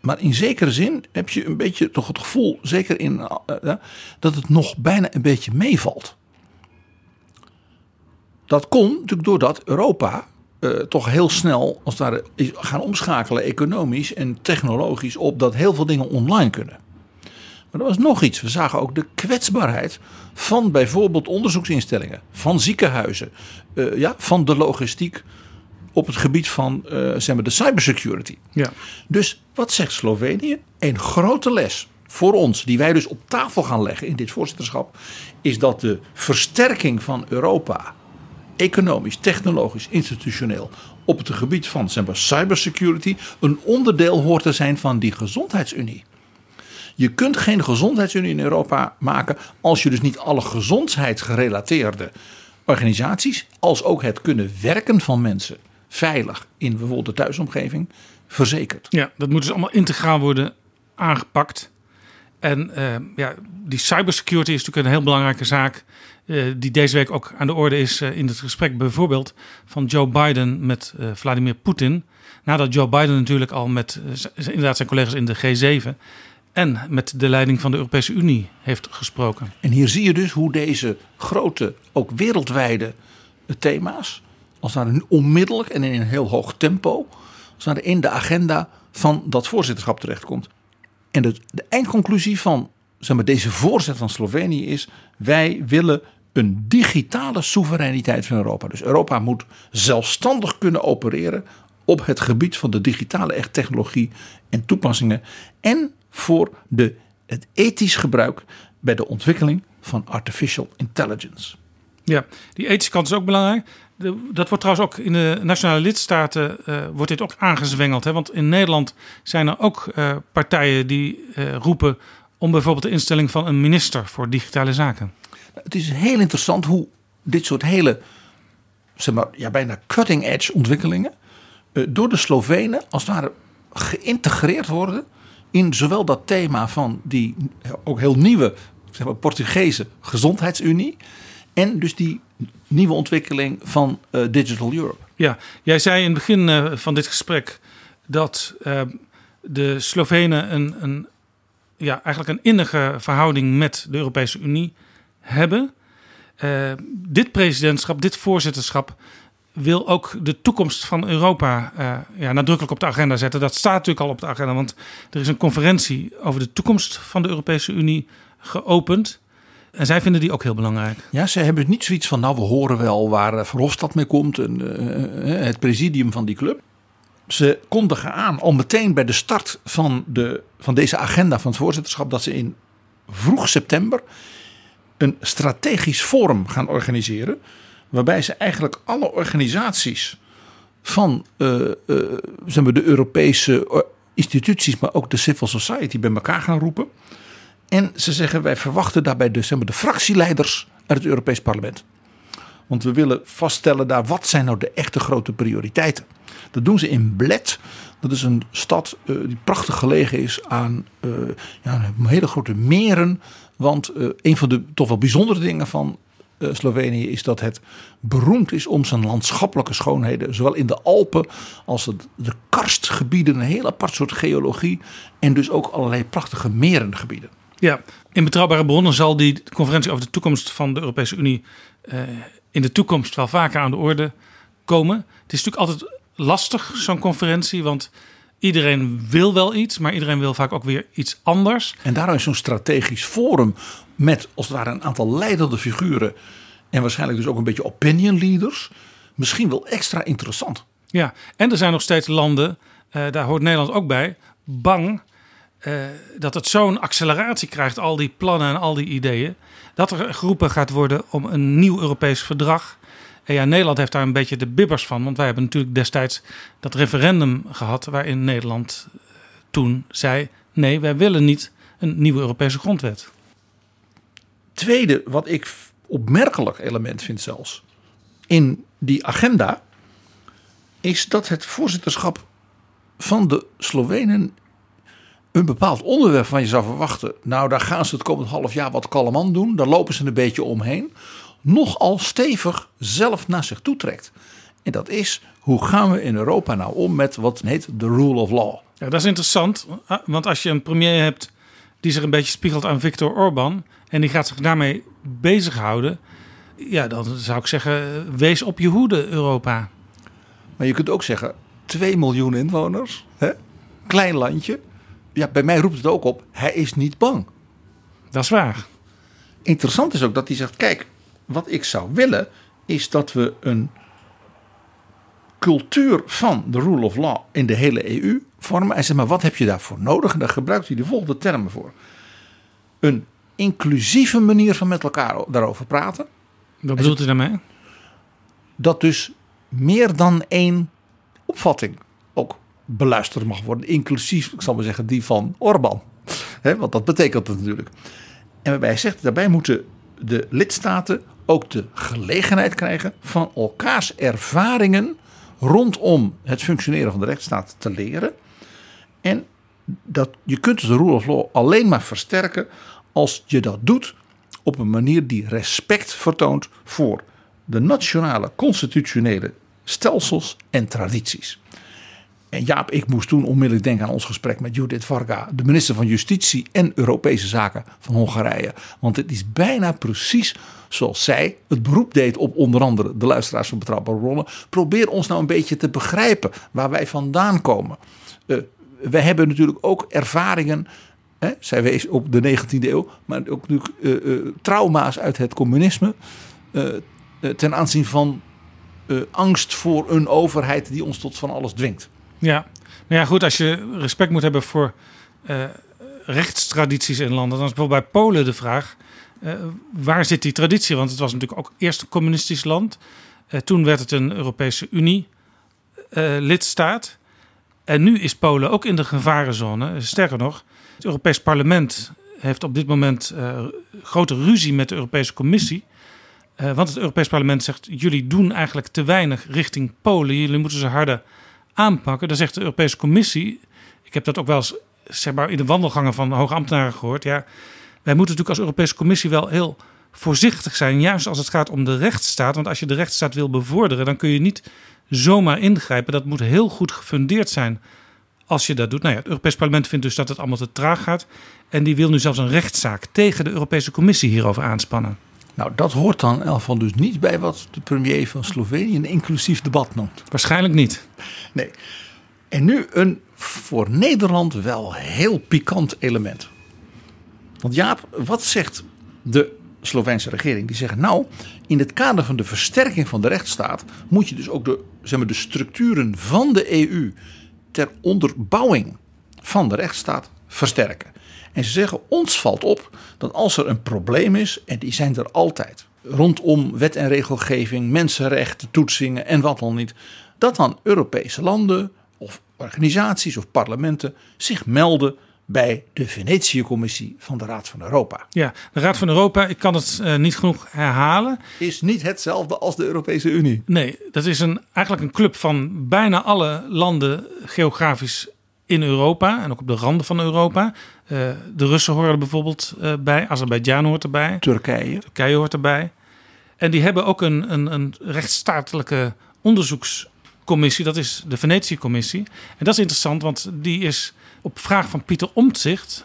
Maar in zekere zin heb je een beetje toch het gevoel, zeker in, eh, eh, dat het nog bijna een beetje meevalt. Dat kon natuurlijk doordat Europa eh, toch heel snel als is gaan omschakelen economisch en technologisch op dat heel veel dingen online kunnen. Maar er was nog iets. We zagen ook de kwetsbaarheid van bijvoorbeeld onderzoeksinstellingen, van ziekenhuizen, ja, van de logistiek op het gebied van eh, zeg maar de cybersecurity. Ja. Dus wat zegt Slovenië? Een grote les voor ons, die wij dus op tafel gaan leggen in dit voorzitterschap, is dat de versterking van Europa, economisch, technologisch, institutioneel, op het gebied van zeg maar, cybersecurity, een onderdeel hoort te zijn van die gezondheidsunie. Je kunt geen gezondheidsunie in Europa maken als je dus niet alle gezondheidsgerelateerde organisaties, als ook het kunnen werken van mensen veilig in bijvoorbeeld de thuisomgeving, verzekert. Ja, dat moet dus allemaal integraal worden aangepakt. En eh, ja, die cybersecurity is natuurlijk een heel belangrijke zaak. eh, die deze week ook aan de orde is eh, in het gesprek bijvoorbeeld van Joe Biden met Vladimir Poetin. Nadat Joe Biden natuurlijk al met inderdaad zijn collega's in de G7 en met de leiding van de Europese Unie heeft gesproken. En hier zie je dus hoe deze grote, ook wereldwijde thema's, als het ware onmiddellijk en in een heel hoog tempo, als het in de agenda van dat voorzitterschap terechtkomt. En de, de eindconclusie van zeg maar, deze voorzet van Slovenië is: wij willen een digitale soevereiniteit van Europa. Dus Europa moet zelfstandig kunnen opereren op het gebied van de digitale technologie en toepassingen. En voor de, het ethisch gebruik bij de ontwikkeling van artificial intelligence. Ja, die ethische kant is ook belangrijk. Dat wordt trouwens ook in de nationale lidstaten uh, wordt dit ook aangezwengeld. Hè? Want in Nederland zijn er ook uh, partijen die uh, roepen om bijvoorbeeld de instelling van een minister voor digitale zaken. Het is heel interessant hoe dit soort hele, zeg maar, ja, bijna cutting edge ontwikkelingen door de Slovenen als het ware geïntegreerd worden in zowel dat thema van die ook heel nieuwe zeg maar, Portugese gezondheidsunie en dus die nieuwe ontwikkeling van uh, Digital Europe. Ja, jij zei in het begin uh, van dit gesprek dat uh, de Slovenen een, een, ja, eigenlijk een innige verhouding met de Europese Unie hebben. dit presidentschap, dit voorzitterschap wil ook de toekomst van Europa ja, nadrukkelijk op de agenda zetten. Dat staat natuurlijk al op de agenda, want er is een conferentie over de toekomst van de Europese Unie geopend. En zij vinden die ook heel belangrijk. Ja, ze hebben niet zoiets van, nou we horen wel waar Verhofstadt mee komt. En, uh, het presidium van die club. Ze kondigen aan al meteen bij de start van, de, van deze agenda van het voorzitterschap... dat ze in vroeg september een strategisch forum gaan organiseren. Waarbij ze eigenlijk alle organisaties van zeg maar de Europese instituties... maar ook de civil society bij elkaar gaan roepen... En ze zeggen wij verwachten daarbij de, zeg maar, de fractieleiders uit het Europees Parlement. Want we willen vaststellen daar wat zijn nou de echte grote prioriteiten. Dat doen ze in Bled. Dat is een stad uh, die prachtig gelegen is aan uh, ja, hele grote meren. Want uh, een van de toch wel bijzondere dingen van Slovenië is dat het beroemd is om zijn landschappelijke schoonheden. Zowel in de Alpen als de karstgebieden, een heel apart soort geologie. En dus ook allerlei prachtige merengebieden. Ja, in betrouwbare bronnen zal die conferentie over de toekomst van de Europese Unie uh, in de toekomst wel vaker aan de orde komen. Het is natuurlijk altijd lastig, zo'n conferentie, want iedereen wil wel iets, maar iedereen wil vaak ook weer iets anders. En daarom is zo'n strategisch forum met als het ware een aantal leidende figuren en waarschijnlijk dus ook een beetje opinion leaders misschien wel extra interessant. Ja, en er zijn nog steeds landen, uh, daar hoort Nederland ook bij, bang uh, dat het zo'n acceleratie krijgt, al die plannen en al die ideeën, dat er geroepen gaat worden om een nieuw Europees verdrag. En ja, Nederland heeft daar een beetje de bibbers van, want wij hebben natuurlijk destijds dat referendum gehad waarin Nederland uh, toen zei: nee, wij willen niet een nieuwe Europese grondwet. Tweede, wat ik opmerkelijk element vind zelfs in die agenda, is dat het voorzitterschap van de Slovenen een bepaald onderwerp van je zou verwachten. Nou, daar gaan ze het komend half jaar wat kalm aan doen. Daar lopen ze een beetje omheen. Nogal stevig zelf naar zich toe trekt. En dat is, hoe gaan we in Europa nou om met wat heet de rule of law? Ja, dat is interessant. Want als je een premier hebt die zich een beetje spiegelt aan Viktor Orban. En die gaat zich daarmee bezighouden. Ja, dan zou ik zeggen, wees op je hoede Europa. Maar je kunt ook zeggen, 2 miljoen inwoners. Hè? Klein landje ja, bij mij roept het ook op, hij is niet bang. Dat is waar. Interessant is ook dat hij zegt, kijk, wat ik zou willen is dat we een cultuur van de rule of law in de hele EU vormen. Hij zegt, maar wat heb je daarvoor nodig? En daar gebruikt hij de volgende termen voor. Een inclusieve manier van met elkaar daarover praten. Wat bedoelt u daarmee? Dat dus meer dan één opvatting beluisterd mag worden. Inclusief, ik zal maar zeggen, die van Orbán. Want dat betekent het natuurlijk. En waarbij hij zegt, daarbij moeten de lidstaten ook de gelegenheid krijgen van elkaars ervaringen rondom het functioneren van de rechtsstaat te leren. En dat, je kunt de rule of law alleen maar versterken als je dat doet op een manier die respect vertoont voor de nationale constitutionele stelsels en tradities. En Jaap, ik moest toen onmiddellijk denken aan ons gesprek met Judith Varga, de minister van Justitie en Europese Zaken van Hongarije. Want het is bijna precies zoals zij het beroep deed op onder andere de luisteraars van Betrouwbare Bronnen. Probeer ons nou een beetje te begrijpen waar wij vandaan komen. Uh, wij hebben natuurlijk ook ervaringen, hè, zij wees op de 19e eeuw, maar ook natuurlijk uh, uh, trauma's uit het communisme. ten aanzien van angst voor een overheid die ons tot van alles dwingt. Ja, nou ja, goed, als je respect moet hebben voor uh, rechtstradities in landen, dan is bijvoorbeeld bij Polen de vraag: Uh, waar zit die traditie? Want het was natuurlijk ook eerst een communistisch land. Uh, toen werd het een Europese Unie uh, lidstaat. En nu is Polen ook in de gevarenzone. Sterker nog, het Europees Parlement heeft op dit moment grote ruzie met de Europese Commissie. want het Europees Parlement zegt: jullie doen eigenlijk te weinig richting Polen. Jullie moeten ze harder aanpakken. Dan zegt de Europese Commissie. Ik heb dat ook wel eens zeg maar, in de wandelgangen van hoge ambtenaren gehoord. Ja, wij moeten natuurlijk als Europese Commissie wel heel voorzichtig zijn, juist als het gaat om de rechtsstaat. Want als je de rechtsstaat wil bevorderen, dan kun je niet zomaar ingrijpen. Dat moet heel goed gefundeerd zijn als je dat doet. Nou ja, het Europees Parlement vindt dus dat het allemaal te traag gaat. En die wil nu zelfs een rechtszaak tegen de Europese Commissie hierover aanspannen. Nou, dat hoort dan in van dus niet bij wat de premier van Slovenië een inclusief debat noemt. Waarschijnlijk niet. Nee. En nu een voor Nederland wel heel pikant element. Want Jaap, wat zegt de Sloveense regering? Die zeggen nou, in het kader van de versterking van de rechtsstaat moet je dus ook de, zeg maar, de structuren van de EU ter onderbouwing van de rechtsstaat versterken. En ze zeggen ons valt op dat als er een probleem is, en die zijn er altijd, rondom wet en regelgeving, mensenrechten, toetsingen en wat dan niet, dat dan Europese landen of organisaties of parlementen zich melden bij de Venetië-commissie van de Raad van Europa. Ja, de Raad van Europa, ik kan het uh, niet genoeg herhalen. Is niet hetzelfde als de Europese Unie. Nee, dat is een, eigenlijk een club van bijna alle landen geografisch in Europa en ook op de randen van Europa. Uh, de Russen horen bijvoorbeeld uh, bij, Azerbeidzjan hoort erbij. Turkije. Turkije hoort erbij. En die hebben ook een, een, een rechtsstatelijke onderzoekscommissie, dat is de Venetië-commissie. En dat is interessant, want die is op vraag van Pieter Omtzigt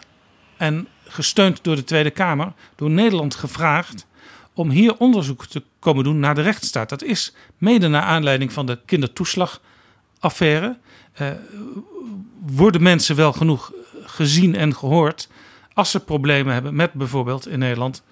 en gesteund door de Tweede Kamer, door Nederland gevraagd om hier onderzoek te komen doen naar de rechtsstaat. Dat is mede naar aanleiding van de kindertoeslagaffaire. Uh, worden mensen wel genoeg gezien en gehoord als ze problemen hebben met bijvoorbeeld in Nederland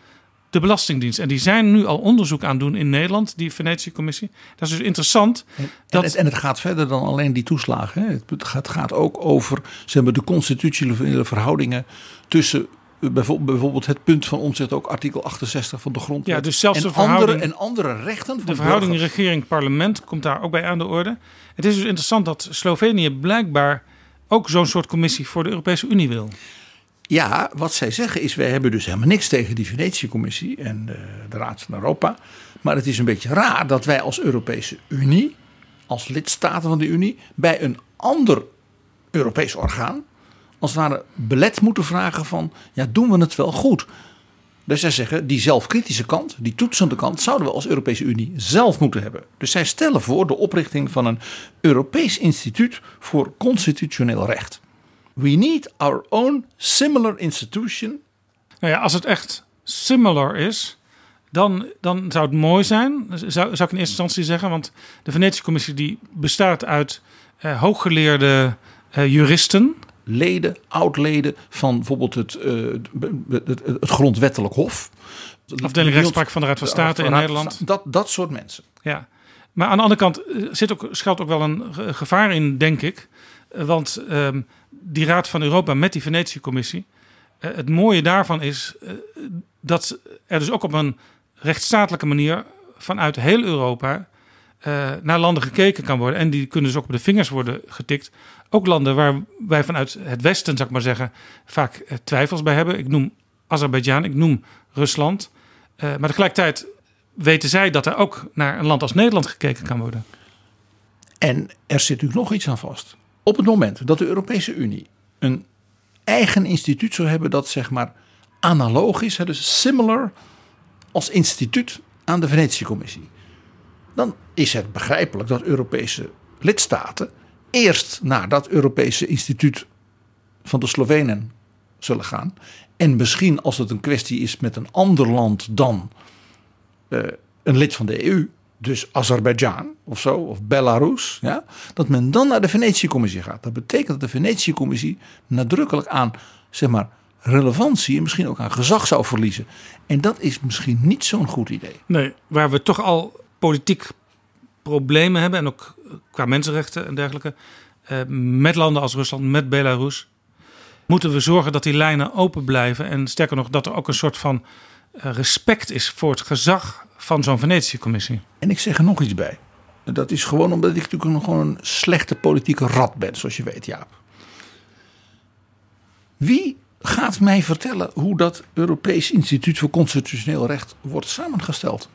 de Belastingdienst. En die zijn nu al onderzoek aan doen in Nederland, die Venetië-commissie. Dat is dus interessant. En, dat... en, het, en het gaat verder dan alleen die toeslagen. Hè. Het gaat, gaat ook over zeg maar, de constitutionele verhoudingen tussen eh, bijvoorbeeld het punt van omzet ook artikel 68 van de grondwet. Ja, dus zelfs en, de verhouding, andere, en andere rechten. Van de verhouding regering-parlement komt daar ook bij aan de orde. Het is dus interessant dat Slovenië blijkbaar ook zo'n soort commissie voor de Europese Unie wil. Ja, wat zij zeggen is: wij hebben dus helemaal niks tegen die Venetië-commissie en de, de, Raad van Europa. Maar het is een beetje raar dat wij als Europese Unie, als lidstaten van de Unie, bij een ander Europees orgaan, als het ware belet moeten vragen van: ja, doen we het wel goed? Dus zij zeggen, die zelfkritische kant, die toetsende kant, zouden we als Europese Unie zelf moeten hebben. Dus zij stellen voor de oprichting van een Europees instituut voor constitutioneel recht. We need our own similar institution. Nou ja, als het echt similar is, dan, dan zou het mooi zijn, zou, zou ik in eerste instantie zeggen. Want de Venetië-commissie die bestaat uit eh, hooggeleerde eh, juristen leden, oud-leden van bijvoorbeeld het, uh, het, het, grondwettelijk hof. Afdeling rechtspraak van de Raad van State in Nederland. Dat, dat soort mensen. Ja, maar aan de andere kant eh, zit ook, schuilt ook wel een gevaar in, denk ik. Eh, want um, die Raad van Europa met die Venetië-commissie. Uh, het mooie daarvan is uh, dat er dus ook op een rechtsstatelijke manier vanuit heel Europa uh, naar landen gekeken kan worden. En die kunnen dus ook op de vingers worden getikt. Ook landen waar wij vanuit het Westen, zeg ik maar zeggen, vaak eh, twijfels bij hebben. Ik noem Azerbeidzjan, ik noem Rusland. Uh, maar tegelijkertijd weten zij dat er ook naar een land als Nederland gekeken kan worden. En er zit natuurlijk nog iets aan vast. Op het moment dat de Europese Unie een eigen instituut zou hebben dat zeg maar analoog is, dus similar als instituut aan de Venetië-commissie dan is het begrijpelijk dat Europese lidstaten eerst naar dat Europese instituut van de Slovenen zullen gaan. En misschien als het een kwestie is met een ander land dan uh, een lid van de EU, dus Azerbeidzjan of zo, of Belarus, ja, dat men dan naar de Venetië-commissie gaat. Dat betekent dat de Venetië-commissie nadrukkelijk aan, zeg maar, relevantie en misschien ook aan gezag zou verliezen. En dat is misschien niet zo'n goed idee. Nee, waar we toch al politiek problemen hebben, en ook qua mensenrechten en dergelijke, eh, met landen als Rusland, met Belarus, moeten we zorgen dat die lijnen open blijven. En sterker nog, dat er ook een soort van eh, respect is voor het gezag van zo'n Venetië-commissie. En ik zeg er nog iets bij. Dat is gewoon omdat ik natuurlijk nog gewoon een slechte politieke rat ben, zoals je weet, Jaap. Wie gaat mij vertellen hoe dat Europees Instituut voor Constitutioneel Recht wordt samengesteld?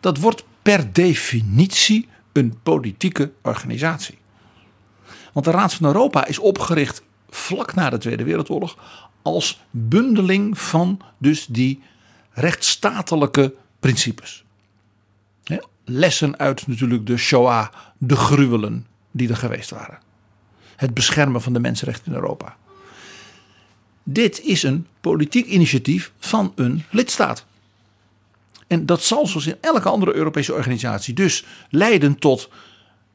Dat wordt per definitie een politieke organisatie. Want de Raad van Europa is opgericht vlak na de Tweede Wereldoorlog als bundeling van dus die rechtsstatelijke principes. Lessen uit natuurlijk de Shoah, de gruwelen die er geweest waren. Het beschermen van de mensenrechten in Europa. Dit is een politiek initiatief van een lidstaat. En dat zal zoals in elke andere Europese organisatie dus leiden tot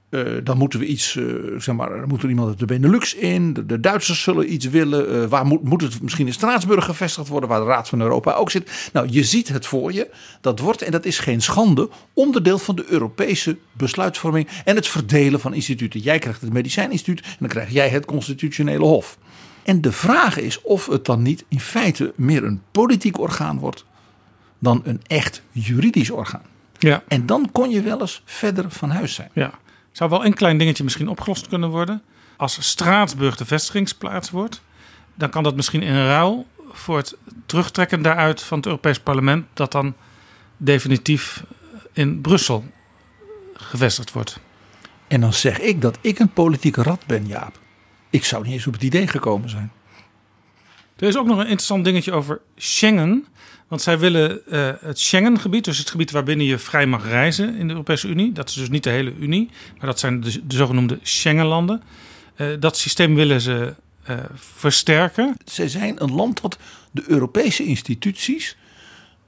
uh, dan moeten we iets, uh, zeg maar, moet er iemand de Benelux in. De, Duitsers zullen iets willen. Uh, waar moet, moet het misschien in Straatsburg gevestigd worden, waar de Raad van Europa ook zit. Nou, je ziet het voor je. Dat wordt, en dat is geen schande, onderdeel van de Europese besluitvorming en het verdelen van instituten. Jij krijgt het Medicijninstituut en dan krijg jij het Constitutionele Hof. En de vraag is of het dan niet in feite meer een politiek orgaan wordt dan een echt juridisch orgaan. Ja. En dan kon je wel eens verder van huis zijn. Ja. Zou wel een klein dingetje misschien opgelost kunnen worden. Als Straatsburg de vestigingsplaats wordt, dan kan dat misschien in ruil voor het terugtrekken daaruit van het Europees Parlement, dat dan definitief in Brussel gevestigd wordt. En dan zeg ik dat ik een politieke rat ben, Jaap. Ik zou niet eens op het idee gekomen zijn. Er is ook nog een interessant dingetje over Schengen. Want zij willen uh, het Schengengebied, dus het gebied waarbinnen je vrij mag reizen in de Europese Unie. Dat is dus niet de hele Unie, maar dat zijn de, de zogenoemde Schengenlanden. Uh, dat systeem willen ze uh, versterken. Zij zijn een land dat de Europese instituties,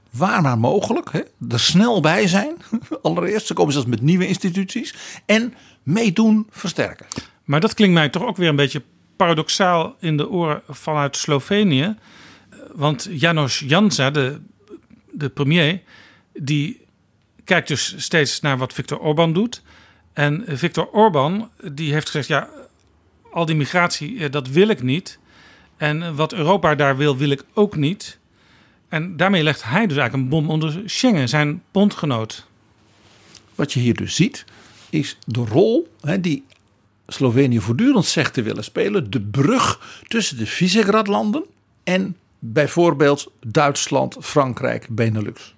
waar maar mogelijk, hè, er snel bij zijn. <laughs> Allereerst, ze komen zelfs met nieuwe instituties. En meedoen versterken. Maar dat klinkt mij toch ook weer een beetje paradoxaal in de oren vanuit Slovenië. Want Janos Jansa, de, de premier, die kijkt dus steeds naar wat Viktor Orban doet. En Viktor Orban die heeft gezegd, ja, al die migratie, dat wil ik niet. En wat Europa daar wil, wil ik ook niet. En daarmee legt hij dus eigenlijk een bom onder Schengen, zijn bondgenoot. Wat je hier dus ziet, is de rol hè, die Slovenië voortdurend zegt te willen spelen. De brug tussen de Visegrad-landen en bijvoorbeeld Duitsland, Frankrijk, Benelux.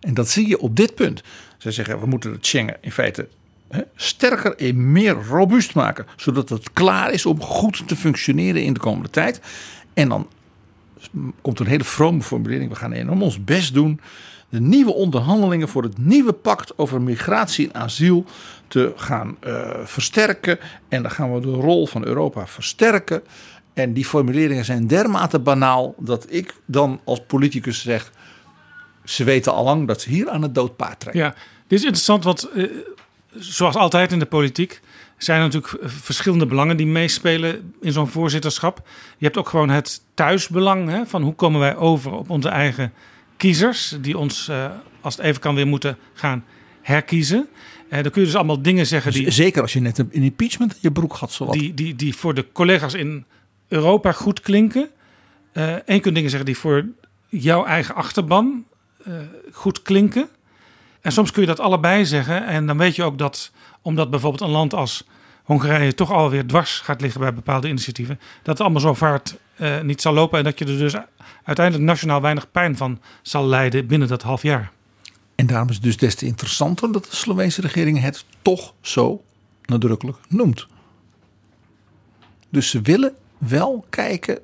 En dat zie je op dit punt. Ze zeggen we moeten het Schengen in feite hè, sterker en meer robuust maken. Zodat het klaar is om goed te functioneren in de komende tijd. En dan komt een hele vrome formulering. We gaan enorm ons best doen. De nieuwe onderhandelingen voor het nieuwe pact over migratie en asiel te gaan uh, versterken. En dan gaan we de rol van Europa versterken. En die formuleringen zijn dermate banaal dat ik dan als politicus zeg: ze weten al lang dat ze hier aan het doodpaard trekken. Ja, dit is interessant, want uh, zoals altijd in de politiek zijn er natuurlijk verschillende belangen die meespelen in zo'n voorzitterschap. Je hebt ook gewoon het thuisbelang hè, van hoe komen wij over op onze eigen kiezers, die ons uh, als het even kan weer moeten gaan herkiezen. Uh, dan kun je dus allemaal dingen zeggen die. Zeker als je net een impeachment in je broek had, zowat. Die, die, die voor de collega's in Europa goed klinken. Uh, je kunt dingen zeggen die voor jouw eigen achterban uh, goed klinken. En soms kun je dat allebei zeggen. En dan weet je ook dat, omdat bijvoorbeeld een land als Hongarije toch alweer dwars gaat liggen bij bepaalde initiatieven, dat het allemaal zo vaart uh, niet zal lopen. En dat je er dus uiteindelijk nationaal weinig pijn van zal lijden binnen dat half jaar. En daarom is het dus des te interessanter dat de Sloveense regering het toch zo nadrukkelijk noemt. Dus ze willen wel kijken,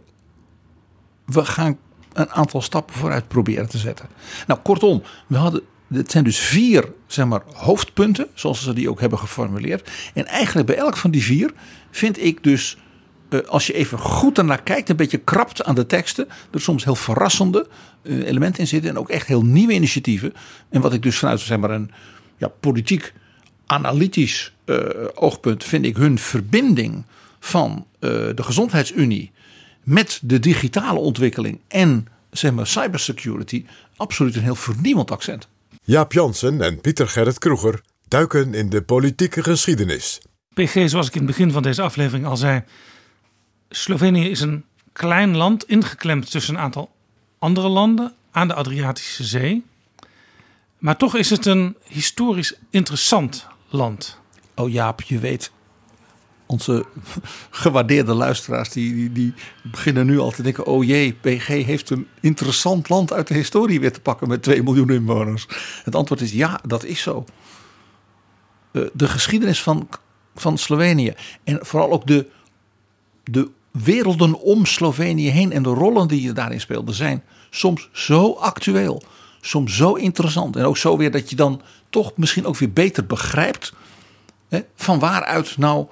we gaan een aantal stappen vooruit proberen te zetten. Nou, kortom, we hadden, het zijn dus vier zeg maar, hoofdpunten, zoals ze die ook hebben geformuleerd. En eigenlijk bij elk van die vier vind ik dus, uh, als je even goed ernaar kijkt, een beetje krapt aan de teksten, er soms heel verrassende uh, elementen in zitten en ook echt heel nieuwe initiatieven. En wat ik dus vanuit zeg maar, een ja, politiek analytisch uh, oogpunt vind ik hun verbinding van de gezondheidsunie met de digitale ontwikkeling en zeg maar, cybersecurity absoluut een heel vernieuwend accent. Jaap Jansen en Pieter Gerrit Kroeger duiken in de politieke geschiedenis. PG, zoals ik in het begin van deze aflevering al zei, Slovenië is een klein land ingeklemd tussen een aantal andere landen, aan de Adriatische Zee. Maar toch is het een historisch interessant land. Oh Jaap, je weet, onze gewaardeerde luisteraars die, die, die, beginnen nu al te denken: oh jee, PG heeft een interessant land uit de historie weer te pakken met 2 miljoen inwoners. Het antwoord is ja, dat is zo. Eh, de geschiedenis van, van Slovenië en vooral ook de, de werelden om Slovenië heen en de rollen die je daarin speelde zijn soms zo actueel, soms zo interessant en ook zo weer dat je dan toch misschien ook weer beter begrijpt hè, van waaruit nou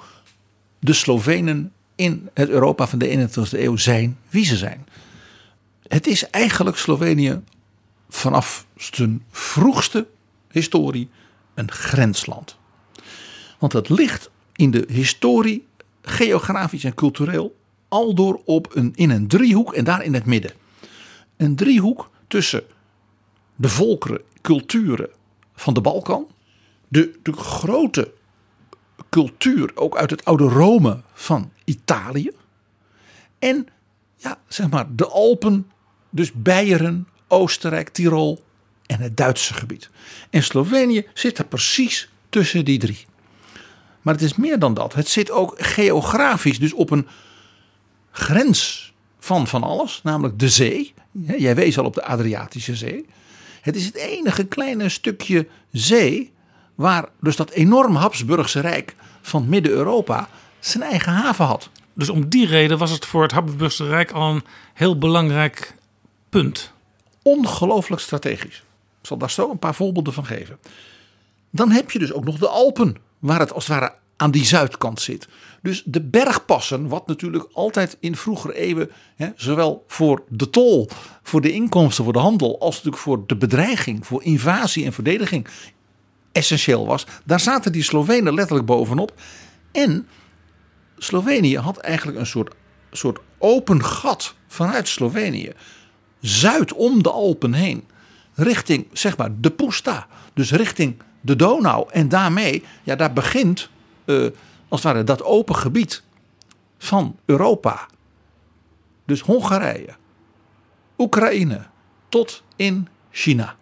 de Slovenen in het Europa van de 21e eeuw zijn wie ze zijn. Het is eigenlijk Slovenië vanaf zijn vroegste historie een grensland. Want het ligt in de historie, geografisch en cultureel, al door op een, in een driehoek en daar in het midden. Een driehoek tussen de volkeren, culturen van de Balkan, de, de grote cultuur, ook uit het oude Rome van Italië. En ja, zeg maar de Alpen, dus Beieren, Oostenrijk, Tirol en het Duitse gebied. En Slovenië zit er precies tussen die drie. Maar het is meer dan dat. Het zit ook geografisch, dus op een grens van van alles, namelijk de zee. Jij wees al op de Adriatische Zee. Het is het enige kleine stukje zee waar dus dat enorm Habsburgse Rijk van Midden-Europa zijn eigen haven had. Dus om die reden was het voor het Habsburgse Rijk al een heel belangrijk punt. Ongelooflijk strategisch. Ik zal daar zo een paar voorbeelden van geven. Dan heb je dus ook nog de Alpen, waar het als het ware aan die zuidkant zit. Dus de bergpassen, wat natuurlijk altijd in vroegere eeuwen, hè, zowel voor de tol, voor de inkomsten, voor de handel, als natuurlijk voor de bedreiging, voor invasie en verdediging essentieel was. Daar zaten die Slovenen letterlijk bovenop. En Slovenië had eigenlijk een soort, soort open gat vanuit Slovenië. Zuid om de Alpen heen. Richting zeg maar de Pusta. Dus richting de Donau. En daarmee, ja, daar begint uh, als het ware dat open gebied van Europa. Dus Hongarije, Oekraïne tot in China.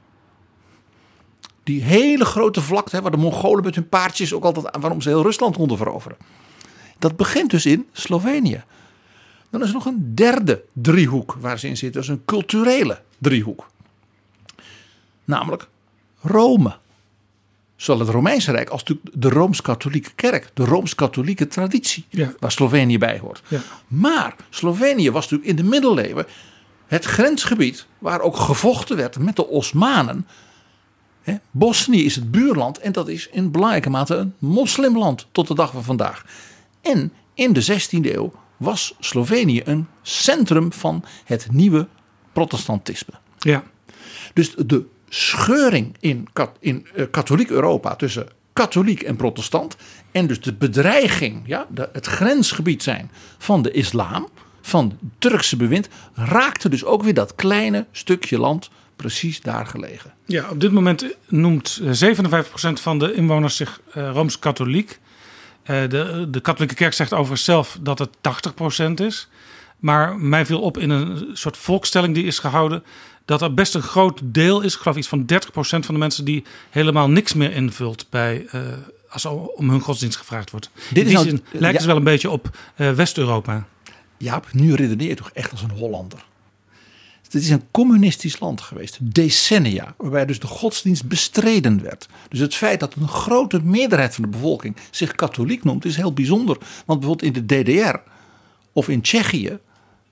Die hele grote vlakte waar de Mongolen met hun paardjes ook altijd waarom ze heel Rusland konden veroveren. Dat begint dus in Slovenië. Dan is er nog een derde driehoek waar ze in zitten. Dat is een culturele driehoek. Namelijk Rome. Zowel het Romeinse Rijk als natuurlijk de Rooms-Katholieke Kerk. De Rooms-Katholieke traditie. Ja. Waar Slovenië bij hoort. Ja. Maar Slovenië was natuurlijk in de middeleeuwen het grensgebied waar ook gevochten werd met de Osmanen He, Bosnië is het buurland en dat is in belangrijke mate een moslimland tot de dag van vandaag. En in de 16e eeuw was Slovenië een centrum van het nieuwe protestantisme. Ja. Dus de scheuring in, in uh, katholiek Europa tussen katholiek en protestant en dus de bedreiging, ja, de, het grensgebied zijn van de islam, van het Turkse bewind, raakte dus ook weer dat kleine stukje land precies daar gelegen. Ja, op dit moment noemt 57% van de inwoners zich uh, Rooms-Katholiek. Uh, de, de katholieke kerk zegt over zelf dat het 80% is. Maar mij viel op in een soort volkstelling die is gehouden... dat er best een groot deel is, ik geloof iets van 30% van de mensen... die helemaal niks meer invult bij, uh, als om hun godsdienst gevraagd wordt. Dit die nou, zin lijkt ja, het wel een beetje op West-Europa. Ja, nu redeneer je toch echt als een Hollander. Het is een communistisch land geweest, decennia, waarbij dus de godsdienst bestreden werd. Dus het feit dat een grote meerderheid van de bevolking zich katholiek noemt, is heel bijzonder. Want bijvoorbeeld in de DDR of in Tsjechië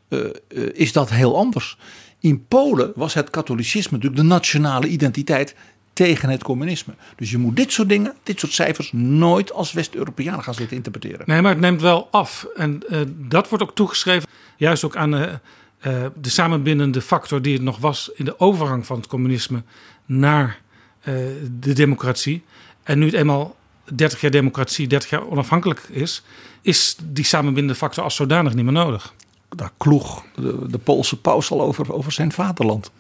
uh, uh, is dat heel anders. In Polen was het katholicisme natuurlijk de nationale identiteit tegen het communisme. Dus je moet dit soort dingen, dit soort cijfers, nooit als West-Europeaan gaan zitten interpreteren. Nee, maar het neemt wel af. En uh, dat wordt ook toegeschreven, juist ook aan uh, de samenbindende factor die het nog was in de overgang van het communisme naar uh, de democratie. En nu het eenmaal 30 jaar democratie, 30 jaar onafhankelijk is, is die samenbindende factor als zodanig niet meer nodig. Daar kloeg de, de Poolse paus al over, over zijn vaderland.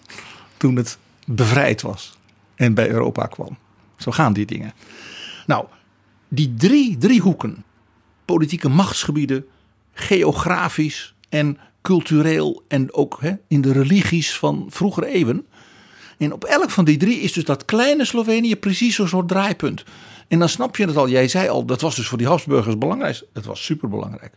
Toen het bevrijd was en bij Europa kwam. Zo gaan die dingen. Nou, die drie driehoeken, politieke machtsgebieden, geografisch en cultureel en ook hè, in de religies van vroegere eeuwen, En op elk van die drie is dus dat kleine Slovenië precies zo'n soort draaipunt. En dan snap je het al. Jij zei al, dat was dus voor die Habsburgers belangrijk. Het was superbelangrijk.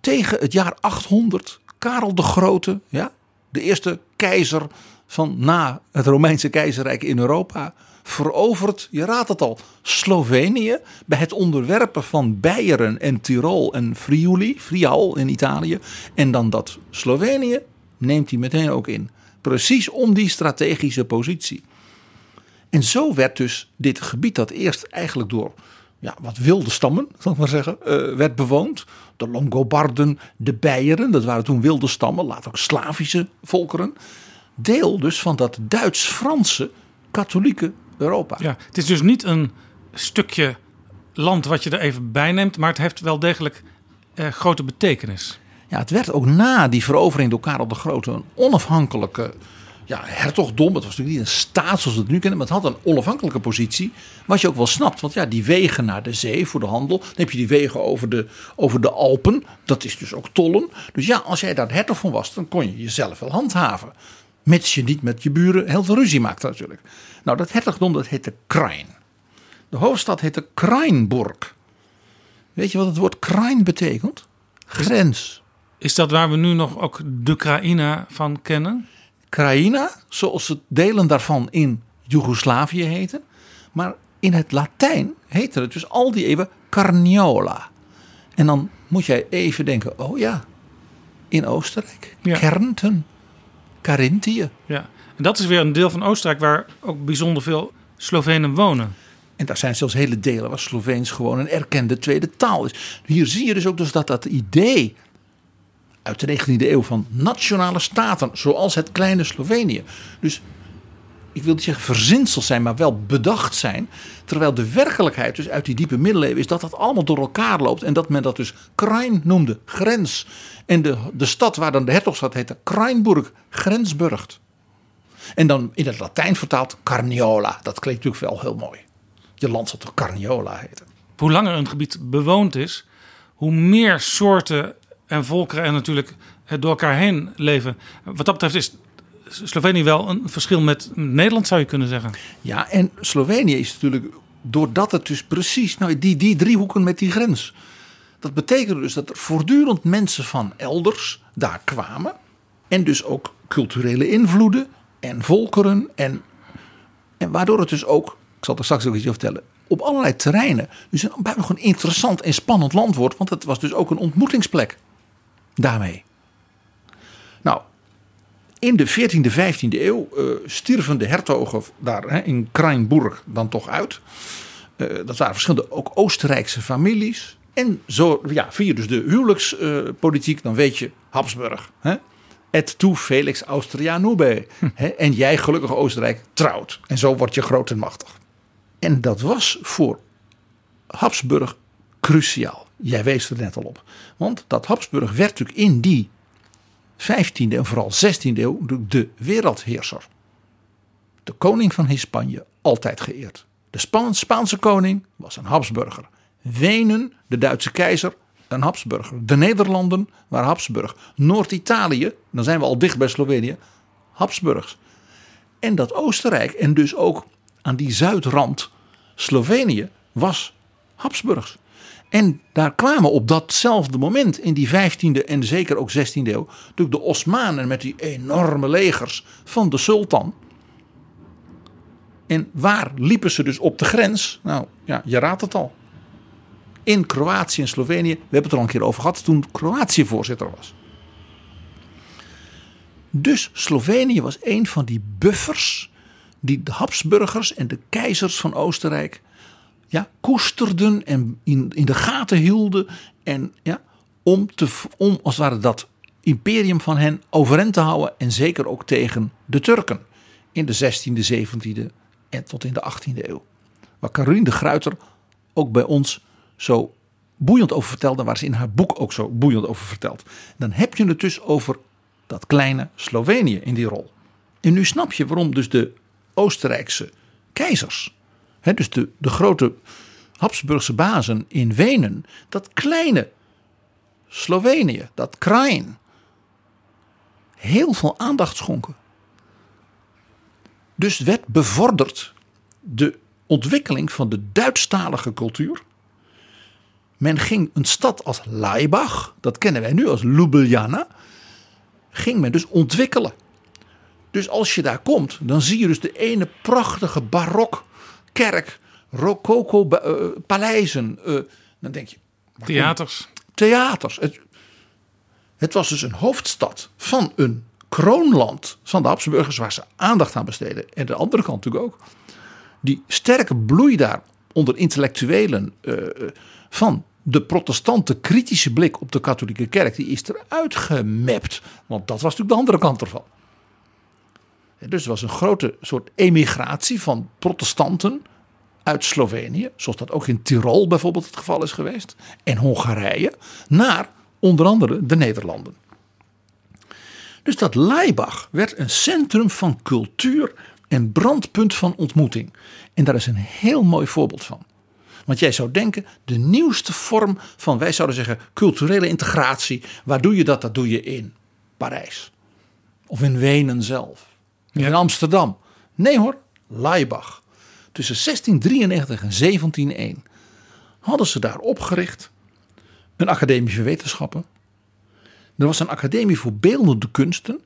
Tegen het jaar 800, Karel de Grote, ja, de eerste keizer van na het Romeinse keizerrijk in Europa, verovert, je raadt het al, Slovenië bij het onderwerpen van Beieren en Tirol en Friuli, Friaul in Italië. En dan dat Slovenië neemt hij meteen ook in. Precies om die strategische positie. En zo werd dus dit gebied dat eerst eigenlijk door ja, wat wilde stammen, zal ik maar zeggen, uh, werd bewoond. De Longobarden, de Beieren, dat waren toen wilde stammen, later ook Slavische volkeren. Deel dus van dat Duits-Franse katholieke Europa. Ja, het is dus niet een stukje land wat je er even bij neemt, maar het heeft wel degelijk eh, grote betekenis. Ja, het werd ook na die verovering door Karel de Grote een onafhankelijke ja, hertogdom. Het was natuurlijk niet een staat zoals we het nu kennen, maar het had een onafhankelijke positie. Wat je ook wel snapt, want ja, die wegen naar de zee voor de handel. Dan heb je die wegen over de, over de Alpen, dat is dus ook tollen. Dus ja, als jij daar hertog van was, dan kon je jezelf wel handhaven. Mits je niet met je buren heel veel ruzie maakt natuurlijk. Nou, dat hertogdom dat heette Krain. De hoofdstad heette Krainburg. Weet je wat het woord Krain betekent? Grens. Is dat waar we nu nog ook de Kraïna van kennen? Kraïna, zoals het delen daarvan in Joegoslavië heten. Maar in het Latijn heette het dus al die eeuwen Carniola. En dan moet jij even denken, oh ja, in Oostenrijk, ja. Kärnten, Carinthië. Ja, en dat is weer een deel van Oostenrijk waar ook bijzonder veel Slovenen wonen. En daar zijn zelfs hele delen waar Sloveens gewoon een erkende tweede taal is. Hier zie je dus ook dus dat dat idee uit de 19e eeuw van nationale staten, zoals het kleine Slovenië. Dus ik wil niet zeggen verzinsels zijn, maar wel bedacht zijn. Terwijl de werkelijkheid dus uit die diepe middeleeuwen is dat dat allemaal door elkaar loopt. En dat men dat dus Krain noemde, grens. En de, de stad waar dan de hertogstad heette Krainburg, grensburgt. En dan in het Latijn vertaald Carniola. Dat klinkt natuurlijk wel heel mooi. Je land zal toch Carniola heten. Hoe langer een gebied bewoond is, hoe meer soorten en volkeren en natuurlijk door elkaar heen leven. Wat dat betreft is Slovenië wel een verschil met Nederland, zou je kunnen zeggen. Ja, en Slovenië is natuurlijk, doordat het dus precies, nou, die, die driehoeken met die grens. Dat betekende dus dat er voortdurend mensen van elders daar kwamen. En dus ook culturele invloeden en volkeren. En, en waardoor het dus ook, ik zal er straks ook iets over vertellen, op allerlei terreinen. Dus een buitengewoon interessant en spannend land wordt. Want het was dus ook een ontmoetingsplek daarmee. Nou, in de 14e, 15e eeuw uh, stierven de hertogen daar hè, in Krainburg dan toch uit. Uh, dat waren verschillende ook Oostenrijkse families. En zo, ja, via dus de huwelijkspolitiek, dan weet je Habsburg. Hè? Et tu Felix Austria nube. Hm. En jij, gelukkig Oostenrijk, trouwt. En zo word je groot en machtig. En dat was voor Habsburg cruciaal. Jij wees er net al op. Want dat Habsburg werd natuurlijk in die 15e en vooral 16e eeuw de wereldheerser. De koning van Hispanje, altijd geëerd. De Spaanse koning was een Habsburger. Wenen, de Duitse keizer, een Habsburger. De Nederlanden waren Habsburg. Noord-Italië, dan zijn we al dicht bij Slovenië, Habsburgs. En dat Oostenrijk en dus ook aan die zuidrand Slovenië was Habsburgs. En daar kwamen op datzelfde moment in die 15e en zeker ook 16e eeuw natuurlijk de Osmanen met die enorme legers van de sultan. En waar liepen ze dus op de grens? Nou ja, je raadt het al. In Kroatië en Slovenië, we hebben het er al een keer over gehad toen Kroatië voorzitter was. Dus Slovenië was een van die buffers die de Habsburgers en de keizers van Oostenrijk ja, koesterden en in, in de gaten hielden. En ja, om, te, om als het ware dat imperium van hen overeind te houden. En zeker ook tegen de Turken in de 16e, 17e en tot in de 18e eeuw. Waar Caroline de Gruiter ook bij ons zo boeiend over vertelde. Waar ze in haar boek ook zo boeiend over vertelt. Dan heb je het dus over dat kleine Slovenië in die rol. En nu snap je waarom dus de Oostenrijkse keizers dus de, de grote Habsburgse bazen in Wenen, dat kleine Slovenië, dat Krain, heel veel aandacht schonken. Dus werd bevorderd de ontwikkeling van de Duitsstalige cultuur. Men ging een stad als Laibach, dat kennen wij nu als Ljubljana, ging men dus ontwikkelen. Dus als je daar komt, dan zie je dus de ene prachtige barok kerk, rococo uh, paleizen. Uh, dan denk je. Theaters. Theaters. Het, het was dus een hoofdstad van een kroonland van de Habsburgers waar ze aandacht aan besteden. En de andere kant natuurlijk ook. Die sterke bloei daar onder intellectuelen uh, van de protestante kritische blik op de katholieke kerk, die is eruit gemapt. Want dat was natuurlijk de andere kant ervan. Dus er was een grote soort emigratie van protestanten uit Slovenië, zoals dat ook in Tirol bijvoorbeeld het geval is geweest, en Hongarije, naar onder andere de Nederlanden. Dus dat Laibach werd een centrum van cultuur en brandpunt van ontmoeting. En daar is een heel mooi voorbeeld van. Want jij zou denken, de nieuwste vorm van, wij zouden zeggen, culturele integratie. Waar doe je dat? Dat doe je in Parijs. Of in Wenen zelf. Of in Amsterdam. Nee hoor, Laibach. Tussen 1693 en 1701 hadden ze daar opgericht een academie voor wetenschappen. Er was een academie voor beeldende kunsten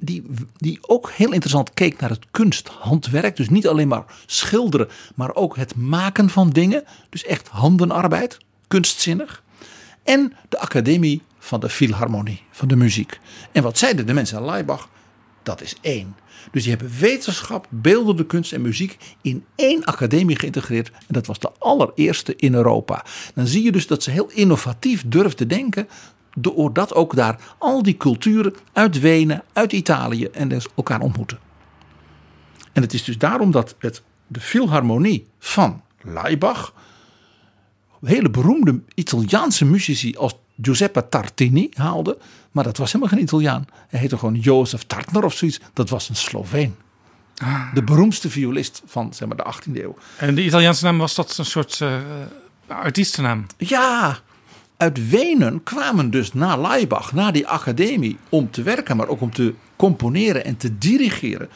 die, die ook heel interessant keek naar het kunsthandwerk. Dus niet alleen maar schilderen, maar ook het maken van dingen. Dus echt handenarbeid, kunstzinnig. En de Academie van de Philharmonie, van de muziek. En wat zeiden de mensen aan Leibach? Dat is één. Dus die hebben wetenschap, beeldende kunst en muziek in één academie geïntegreerd. En dat was de allereerste in Europa. Dan zie je dus dat ze heel innovatief durfden denken doordat ook daar al die culturen uit Wenen, uit Italië en dus elkaar ontmoeten. En het is dus daarom dat het, de Philharmonie van Laibach hele beroemde Italiaanse muzici als Giuseppe Tartini haalde. Maar dat was helemaal geen Italiaan. Hij heette gewoon Jozef Tartner of zoiets. Dat was een Sloveen. Ah. De beroemdste violist van zeg maar, de 18e eeuw. En de Italiaanse naam was dat een soort uh, artiestennaam? Ja, uit Wenen kwamen dus naar Laibach, naar die academie, om te werken, maar ook om te componeren en te dirigeren.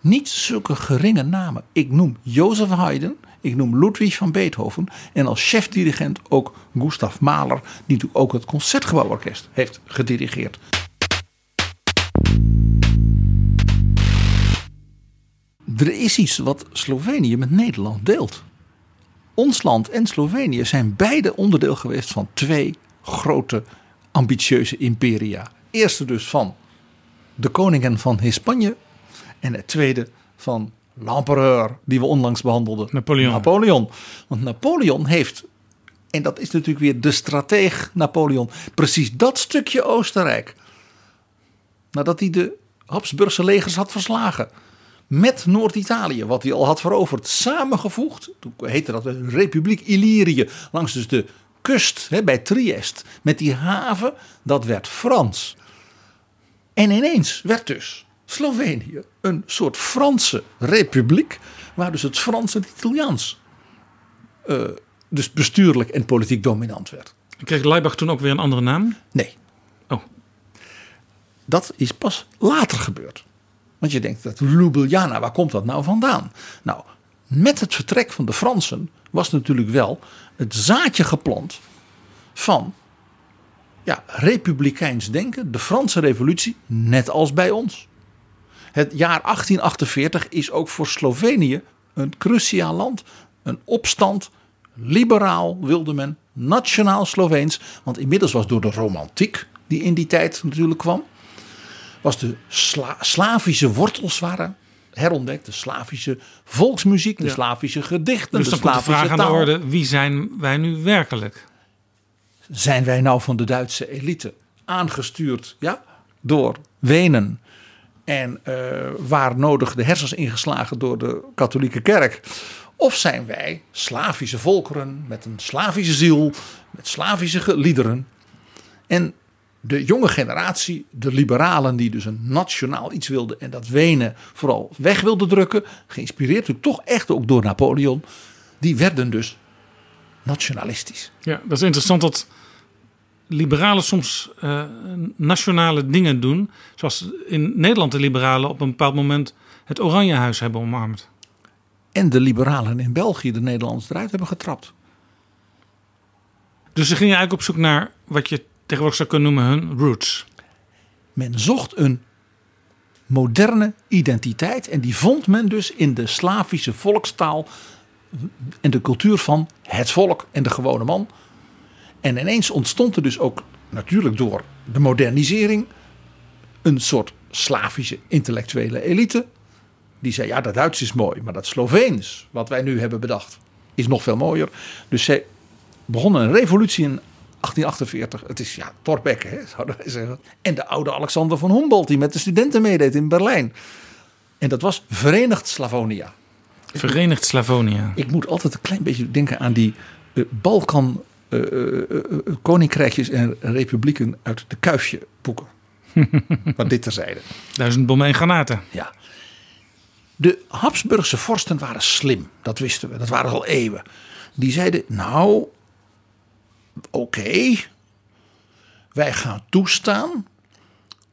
Niet zulke geringe namen. Ik noem Jozef Haydn, ik noem Ludwig van Beethoven en als chefdirigent ook Gustav Mahler, die ook het Concertgebouworkest heeft gedirigeerd. Er is iets wat Slovenië met Nederland deelt ons land en Slovenië zijn beide onderdeel geweest van twee grote ambitieuze imperia. Eerste dus van de koningen van Hispanje en het tweede van l'empereur die we onlangs behandelden. Napoleon. Napoleon. Want Napoleon heeft, en dat is natuurlijk weer de strateeg Napoleon, precies dat stukje Oostenrijk. Nadat hij de Habsburgse legers had verslagen met Noord-Italië, wat hij al had veroverd, samengevoegd. Toen heette dat de Republiek Illyrië, langs dus de kust hè, bij Triest. Met die haven, dat werd Frans. En ineens werd dus Slovenië een soort Franse republiek, waar dus het Frans en het Italiaans uh, dus bestuurlijk en politiek dominant werd. Kreeg Leibach toen ook weer een andere naam? Nee. Oh. Dat is pas later gebeurd. Want je denkt, dat Ljubljana, waar komt dat nou vandaan? Nou, met het vertrek van de Fransen was natuurlijk wel het zaadje geplant van ja, republikeins denken, de Franse revolutie, net als bij ons. Het jaar 1848 is ook voor Slovenië een cruciaal land. Een opstand, liberaal wilde men, nationaal Sloveens. Want inmiddels was door de romantiek die in die tijd natuurlijk kwam was de Slavische wortels waren herontdekt. De Slavische volksmuziek, de Slavische gedichten, dus de Slavische de vraag aan de orde, wie zijn wij nu werkelijk? Zijn wij nou van de Duitse elite aangestuurd ja, door Wenen en uh, waar nodig de hersens ingeslagen door de katholieke kerk? Of zijn wij Slavische volkeren met een Slavische ziel, met Slavische liederen? En de jonge generatie, de liberalen die dus een nationaal iets wilden en dat Wenen vooral weg wilden drukken, geïnspireerd natuurlijk toch echt ook door Napoleon, die werden dus nationalistisch. Ja, dat is interessant dat liberalen soms uh, nationale dingen doen, zoals in Nederland de liberalen op een bepaald moment het Oranjehuis hebben omarmd. En de liberalen in België de Nederlanders eruit hebben getrapt. Dus ze gingen eigenlijk op zoek naar wat je tegenwoordig zou kunnen noemen hun roots. Men zocht een moderne identiteit en die vond men dus in de Slavische volkstaal en de cultuur van het volk en de gewone man. En ineens ontstond er dus ook natuurlijk door de modernisering een soort Slavische intellectuele elite. Die zei ja dat Duits is mooi, maar dat Sloveens wat wij nu hebben bedacht is nog veel mooier. Dus zij begonnen een revolutie in 1848. Het is ja, Torbekke, hè, zouden wij zeggen. En de oude Alexander van Humboldt, die met de studenten meedeed in Berlijn. En dat was Verenigd Slavonia. Verenigd Slavonia. Ik moet altijd een klein beetje denken aan die uh, Balkan uh, uh, koninkrijkjes en republieken uit de Kuifje boeken. <laughs> maar dit terzijde. Duizend bommen en granaten. Ja. De Habsburgse vorsten waren slim, dat wisten we. Dat waren al eeuwen. Die zeiden, nou, oké, wij gaan toestaan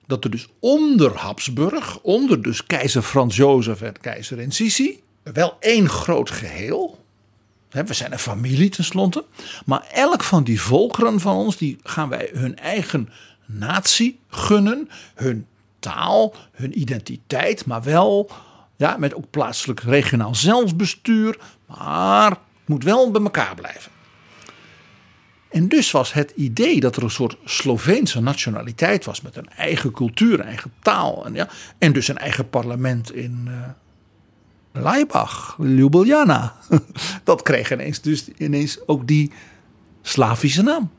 dat er dus onder Habsburg, onder dus keizer Frans Jozef en keizer Sisi, wel één groot geheel. We zijn een familie tenslotte. Maar elk van die volkeren van ons, die gaan wij hun eigen natie gunnen. Hun taal, hun identiteit, maar wel ja, met ook plaatselijk regionaal zelfbestuur. Maar het moet wel bij elkaar blijven. En dus was het idee dat er een soort Sloveense nationaliteit was met een eigen cultuur, eigen taal en, ja, en dus een eigen parlement in uh, Laibach, Ljubljana. <laughs> Dat kreeg ineens dus ineens ook die Slavische naam.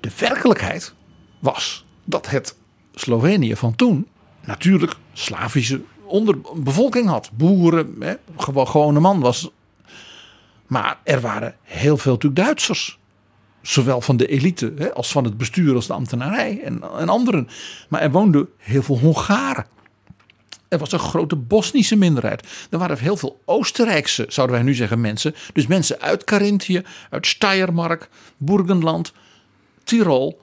De werkelijkheid was dat het Slovenië van toen natuurlijk Slavische onderbevolking had. Boeren, hè, gewone man was maar er waren heel veel natuurlijk Duitsers. Zowel van de elite hè, als van het bestuur als de ambtenarij en, en anderen. Maar er woonden heel veel Hongaren. Er was een grote Bosnische minderheid. Er waren heel veel Oostenrijkse, zouden wij nu zeggen, mensen. Dus mensen uit Carinthië, uit Steiermark, Burgenland, Tirol,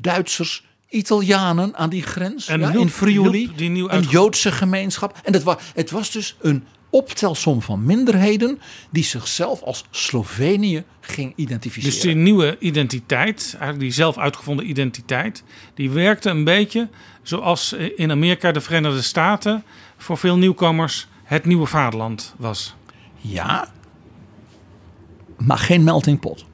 Duitsers, Italianen aan die grens. En ja, in Friuli, Hulp, die nieuw een Joodse gemeenschap. En dat was, het was dus een optelsom van minderheden die zichzelf als Slovenië ging identificeren. Dus die nieuwe identiteit, eigenlijk die zelf uitgevonden identiteit, die werkte een beetje zoals in Amerika de Verenigde Staten voor veel nieuwkomers het nieuwe vaderland was. Ja, maar geen melting pot.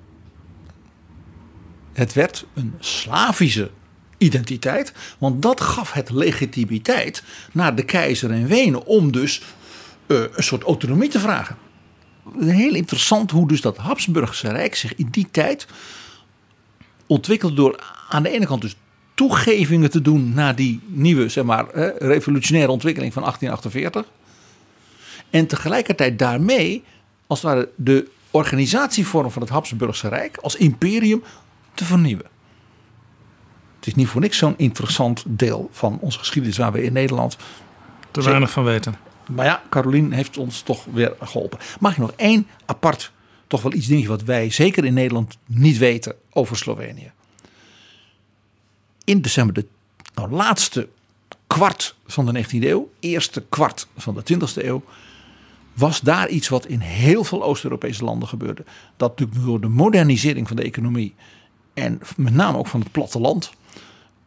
Het werd een Slavische identiteit, want dat gaf het legitimiteit naar de keizer in Wenen om dus eh, een soort autonomie te vragen. Heel interessant hoe dus dat Habsburgse Rijk zich in die tijd ontwikkelde door aan de ene kant dus toegevingen te doen naar die nieuwe, zeg maar, revolutionaire ontwikkeling van 1848. En tegelijkertijd daarmee, als het ware, de organisatievorm van het Habsburgse Rijk als imperium te vernieuwen. Het is niet voor niks zo'n interessant deel van onze geschiedenis waar we in Nederland. Te weinig van weten. Maar ja, Carolien heeft ons toch weer geholpen. Mag ik nog één apart, toch wel iets dingetje wat wij zeker in Nederland niet weten over Slovenië. In december de nou, laatste kwart van de 19e eeuw, eerste kwart van de 20e eeuw, was daar iets wat in heel veel Oost-Europese landen gebeurde. Dat natuurlijk door de modernisering van de economie en met name ook van het platteland,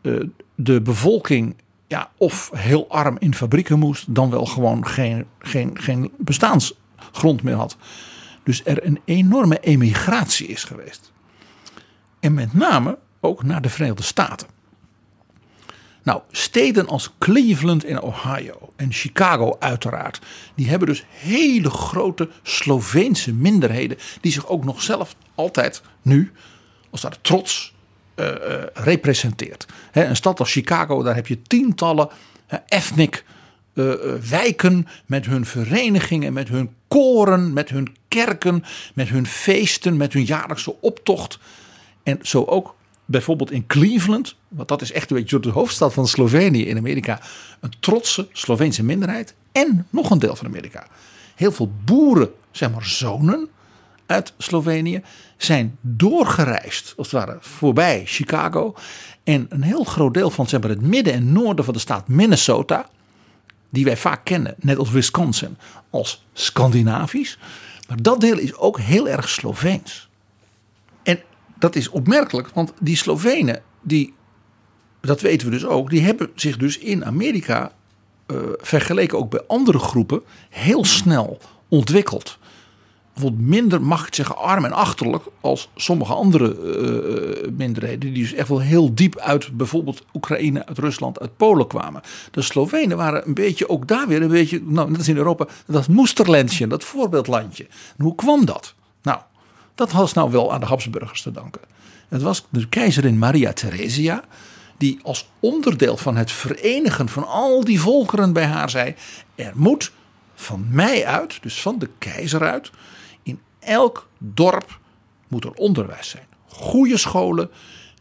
eh, de bevolking ja, of heel arm in fabrieken moest, dan wel gewoon geen, geen, geen bestaansgrond meer had. Dus er een enorme emigratie is geweest. En met name ook naar de Verenigde Staten. Nou, steden als Cleveland in Ohio en Chicago uiteraard, die hebben dus hele grote Sloveense minderheden, die zich ook nog zelf altijd nu, als daar trots representeert. He, een stad als Chicago, daar heb je tientallen uh, ethnic wijken met hun verenigingen, met hun koren, met hun kerken, met hun feesten, met hun jaarlijkse optocht. En zo ook bijvoorbeeld in Cleveland, want dat is echt een beetje de hoofdstad van Slovenië in Amerika, een trotse Sloveense minderheid en nog een deel van Amerika. Heel veel boeren, zeg maar zonen uit Slovenië, zijn doorgereisd, als het ware, voorbij Chicago. En een heel groot deel van zeg maar, het midden en noorden van de staat Minnesota, die wij vaak kennen, net als Wisconsin, als Scandinavisch. Maar dat deel is ook heel erg Sloveens. En dat is opmerkelijk, want die Slovenen, die, dat weten we dus ook, die hebben zich dus in Amerika, uh, vergeleken ook bij andere groepen, heel snel ontwikkeld bijvoorbeeld minder, ik zeggen, arm en achterlijk als sommige andere uh, minderheden. Die dus echt wel heel diep uit bijvoorbeeld Oekraïne, uit Rusland, uit Polen kwamen. De Slovenen waren een beetje, ook daar weer een beetje, nou net als in Europa, dat moesterlandje, dat voorbeeldlandje. Hoe kwam dat? Nou, dat was nou wel aan de Habsburgers te danken. Het was de keizerin Maria Theresia die als onderdeel van het verenigen van al die volkeren bij haar zei: er moet van mij uit, dus van de keizer uit, elk dorp moet er onderwijs zijn. Goede scholen,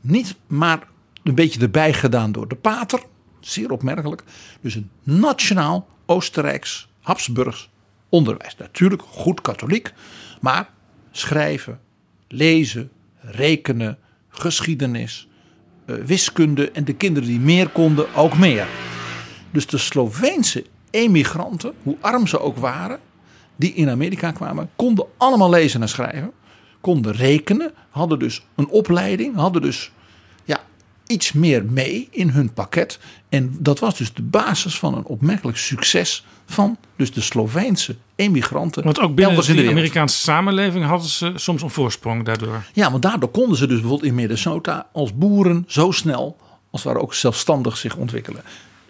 niet maar een beetje erbij gedaan door de pater, zeer opmerkelijk. Dus een nationaal Oostenrijks, Habsburgs onderwijs. Natuurlijk goed katholiek, maar schrijven, lezen, rekenen, geschiedenis, eh, wiskunde en de kinderen die meer konden ook meer. Dus de Sloveense emigranten, hoe arm ze ook waren, die in Amerika kwamen, konden allemaal lezen en schrijven. Konden rekenen, hadden dus een opleiding, hadden dus ja, iets meer mee in hun pakket. En dat was dus de basis van een opmerkelijk succes van dus de Sloveense emigranten. Want ook binnen de, de Amerikaanse samenleving hadden ze soms een voorsprong daardoor. Ja, want daardoor konden ze dus bijvoorbeeld in Minnesota als boeren zo snel als ware ook zelfstandig zich ontwikkelen.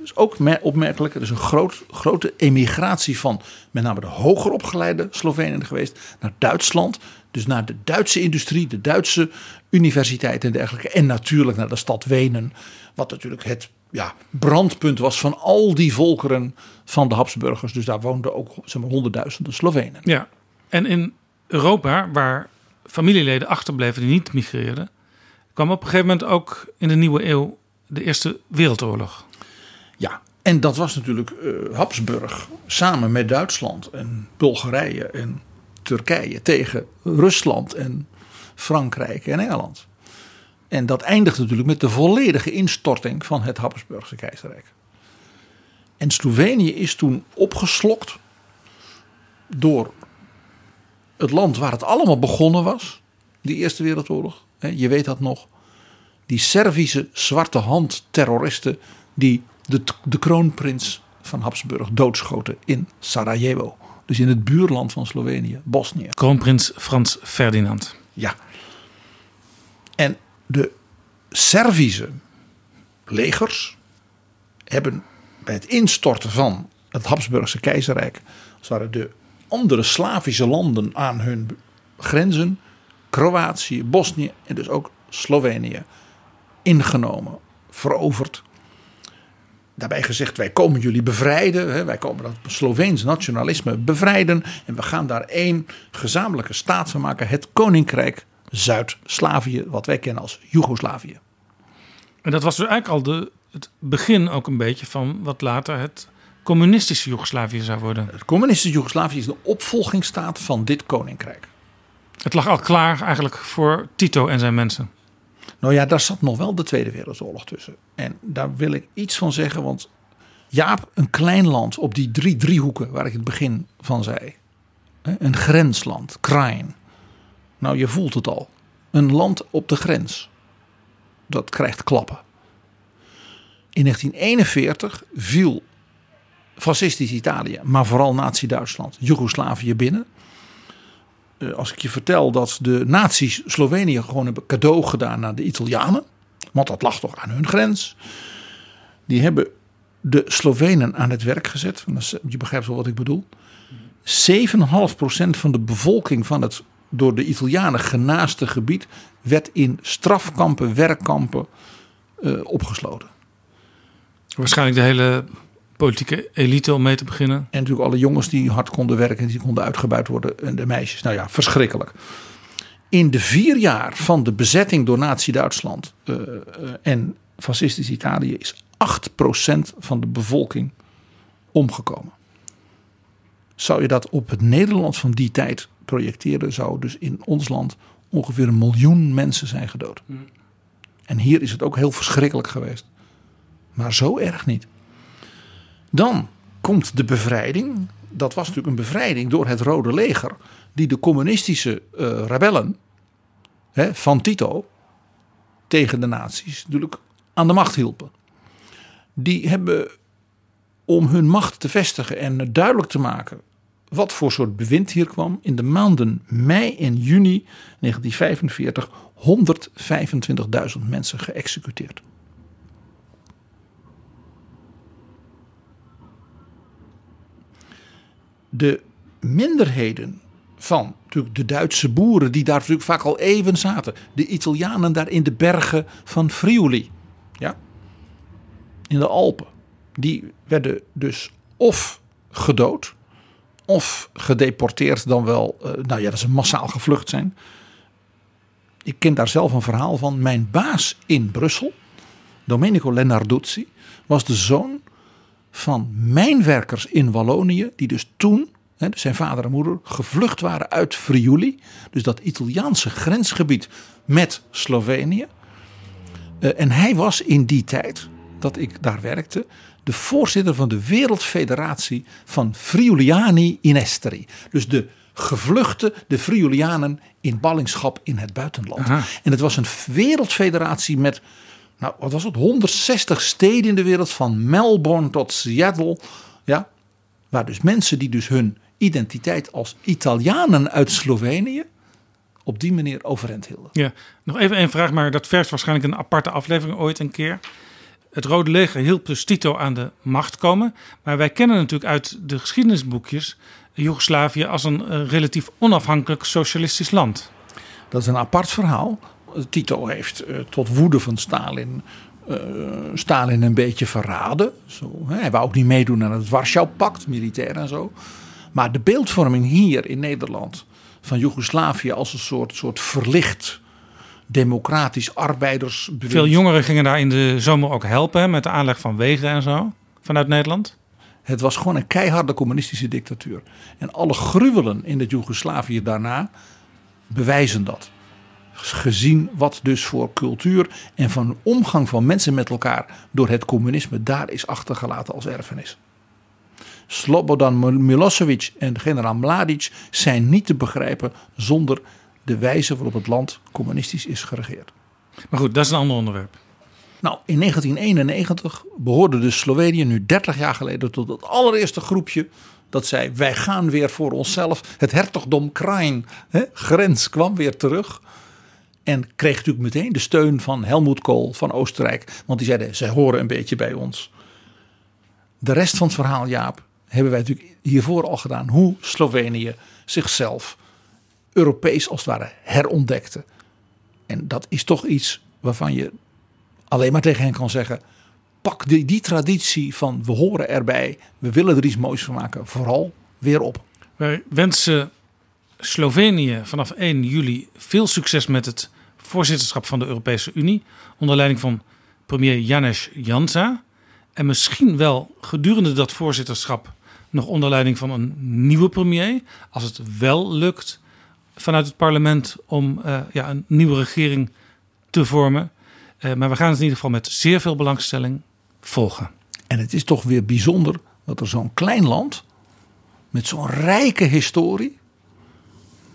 Dus ook opmerkelijk, er is een groot, grote emigratie van met name de hoger opgeleide Slovenen geweest naar Duitsland. Dus naar de Duitse industrie, de Duitse universiteiten en dergelijke. En natuurlijk naar de stad Wenen, wat natuurlijk het ja, brandpunt was van al die volkeren van de Habsburgers. Dus daar woonden ook zeg maar, honderdduizenden Slovenen. Ja, en in Europa, waar familieleden achterbleven die niet migreerden, kwam op een gegeven moment ook in de nieuwe eeuw de Eerste Wereldoorlog. Ja, en dat was natuurlijk uh, Habsburg samen met Duitsland en Bulgarije en Turkije tegen Rusland en Frankrijk en Engeland. En dat eindigt natuurlijk met de volledige instorting van het Habsburgse keizerrijk. En Slovenië is toen opgeslokt door het land waar het allemaal begonnen was, die Eerste Wereldoorlog. Je weet dat nog. Die Servische zwarte hand terroristen die de, de kroonprins van Habsburg doodschoten in Sarajevo. Dus in het buurland van Slovenië, Bosnië. Kroonprins Frans Ferdinand. Ja. En de Servische legers hebben bij het instorten van het Habsburgse keizerrijk, als waren de andere Slavische landen aan hun grenzen, Kroatië, Bosnië en dus ook Slovenië, ingenomen, veroverd daarbij gezegd, wij komen jullie bevrijden. Hè, wij komen dat Sloveens nationalisme bevrijden. En we gaan daar één gezamenlijke staat van maken. Het Koninkrijk Zuid-Slavië, wat wij kennen als Joegoslavië. En dat was dus eigenlijk al de, het begin ook een beetje van wat later het communistische Joegoslavië zou worden. Het communistische Joegoslavië is de opvolgingsstaat van dit koninkrijk. Het lag al klaar eigenlijk voor Tito en zijn mensen. Nou ja, daar zat nog wel de Tweede Wereldoorlog tussen. En daar wil ik iets van zeggen, want Jaap, een klein land op die drie driehoeken waar ik het begin van zei. Een grensland, Krain. Nou, je voelt het al. Een land op de grens. Dat krijgt klappen. In 1941 viel fascistisch Italië, maar vooral Nazi-Duitsland, Joegoslavië binnen. Eh, als ik je vertel dat de nazi's Slovenië gewoon hebben cadeau gedaan naar de Italianen. Want dat lag toch aan hun grens. Die hebben de Slovenen aan het werk gezet. Je begrijpt wel wat ik bedoel. 7,5% van de bevolking van het door de Italianen genaaste gebied werd in strafkampen, werkkampen uh, opgesloten. Waarschijnlijk de hele politieke elite om mee te beginnen. En natuurlijk alle jongens die hard konden werken, die konden uitgebuit worden. En de meisjes, nou ja, verschrikkelijk. In de vier jaar van de bezetting door Nazi-Duitsland uh, uh, en fascistisch Italië is 8% van de bevolking omgekomen. Zou je dat op het Nederland van die tijd projecteren, zou dus in ons land ongeveer een miljoen mensen zijn gedood. Hmm. En hier is het ook heel verschrikkelijk geweest. Maar zo erg niet. Dan komt de bevrijding. Dat was natuurlijk een bevrijding door het Rode Leger. Die de communistische uh, rebellen hè, van Tito tegen de nazi's natuurlijk aan de macht hielpen. Die hebben om hun macht te vestigen en duidelijk te maken wat voor soort bewind hier kwam. In de maanden mei en juni 1945 125.000 mensen geëxecuteerd. De minderheden van natuurlijk de Duitse boeren die daar natuurlijk vaak al even zaten. De Italianen daar in de bergen van Friuli. Ja, in de Alpen. Die werden dus of gedood of gedeporteerd dan wel, uh, nou ja, dat ze massaal gevlucht zijn. Ik ken daar zelf een verhaal van. Mijn baas in Brussel, Domenico Lenarduzzi, was de zoon van mijnwerkers in Wallonië, die dus toen, hè, dus zijn vader en moeder, gevlucht waren uit Friuli, dus dat Italiaanse grensgebied met Slovenië. Uh, en hij was in die tijd dat ik daar werkte, de voorzitter van de Wereldfederatie van Friuliani in Esteri. Dus de gevluchte, de Friulianen in ballingschap in het buitenland. En het was een wereldfederatie met, nou wat was het, 160 steden in de wereld, van Melbourne tot Seattle. Ja, waar dus mensen die dus hun identiteit als Italianen uit Slovenië op die manier overeind hielden. Ja, nog even een vraag, maar dat vergt waarschijnlijk een aparte aflevering ooit een keer. Het Rode Leger hielp dus Tito aan de macht komen. Maar wij kennen natuurlijk uit de geschiedenisboekjes Joegoslavië als een uh, relatief onafhankelijk socialistisch land. Dat is een apart verhaal. Tito heeft uh, tot woede van Stalin uh, Stalin een beetje verraden. Zo, hè. Hij wou ook niet meedoen aan het Warschau-pact, militair en zo. Maar de beeldvorming hier in Nederland van Joegoslavië als een soort, soort verlicht democratisch arbeiders. Veel jongeren gingen daar in de zomer ook helpen met de aanleg van wegen en zo vanuit Nederland. Het was gewoon een keiharde communistische dictatuur. En alle gruwelen in het Joegoslavië daarna bewijzen dat. Gezien wat dus voor cultuur en van omgang van mensen met elkaar door het communisme daar is achtergelaten als erfenis. Slobodan Milosevic en generaal Mladic zijn niet te begrijpen zonder de wijze waarop het land communistisch is geregeerd. Maar goed, dat is een ander onderwerp. Nou, in 1991 behoorde dus Slovenië nu 30 jaar geleden tot het allereerste groepje dat zei: wij gaan weer voor onszelf. Het hertogdom Krain, hè, grens, kwam weer terug. En kreeg natuurlijk meteen de steun van Helmoet Kool van Oostenrijk. Want die zeiden: zij horen een beetje bij ons. De rest van het verhaal, Jaap, hebben wij natuurlijk hiervoor al gedaan. Hoe Slovenië zichzelf Europees als het ware herontdekte. En dat is toch iets waarvan je alleen maar tegen hen kan zeggen: pak die, die traditie van we horen erbij, we willen er iets moois van maken, vooral weer op. Wij wensen Slovenië vanaf 1 juli veel succes met het voorzitterschap van de Europese Unie onder leiding van premier Janez Jansa. En misschien wel gedurende dat voorzitterschap nog onder leiding van een nieuwe premier. Als het wel lukt vanuit het parlement om uh, ja, een nieuwe regering te vormen. Uh, maar we gaan het in ieder geval met zeer veel belangstelling volgen. En het is toch weer bijzonder dat er zo'n klein land met zo'n rijke historie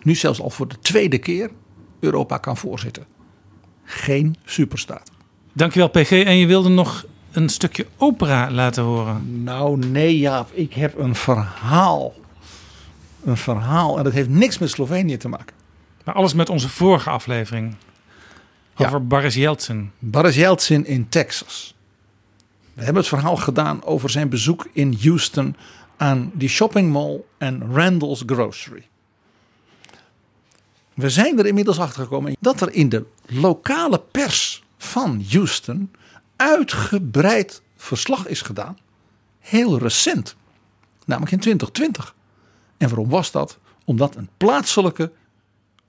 nu zelfs al voor de tweede keer Europa kan voorzitten. Geen superstaat. Dankjewel PG. En je wilde nog een stukje opera laten horen. Nou nee Jaap, ik heb een verhaal een verhaal. En dat heeft niks met Slovenië te maken. Maar alles met onze vorige aflevering. Over ja. Boris Yeltsin. Boris Yeltsin in Texas. We hebben het verhaal gedaan over zijn bezoek in Houston aan die shopping mall en Randall's Grocery. We zijn er inmiddels achter gekomen dat er in de lokale pers van Houston uitgebreid verslag is gedaan. Heel recent. Namelijk in 2020. En waarom was dat? Omdat een plaatselijke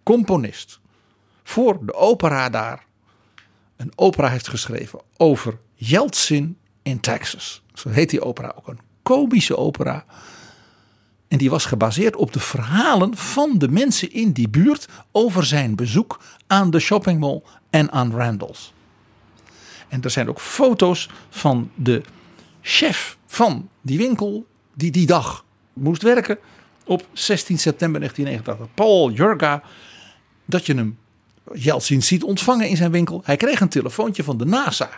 componist voor de opera daar een opera heeft geschreven over Yeltsin in Texas. Zo heet die opera ook een komische opera. En die was gebaseerd op de verhalen van de mensen in die buurt over zijn bezoek aan de shoppingmall en aan Randall's. En er zijn ook foto's van de chef van die winkel die die dag moest werken op 16 september 1989. Paul Jurga, dat je hem Yeltsin ziet ontvangen in zijn winkel. Hij kreeg een telefoontje van de NASA.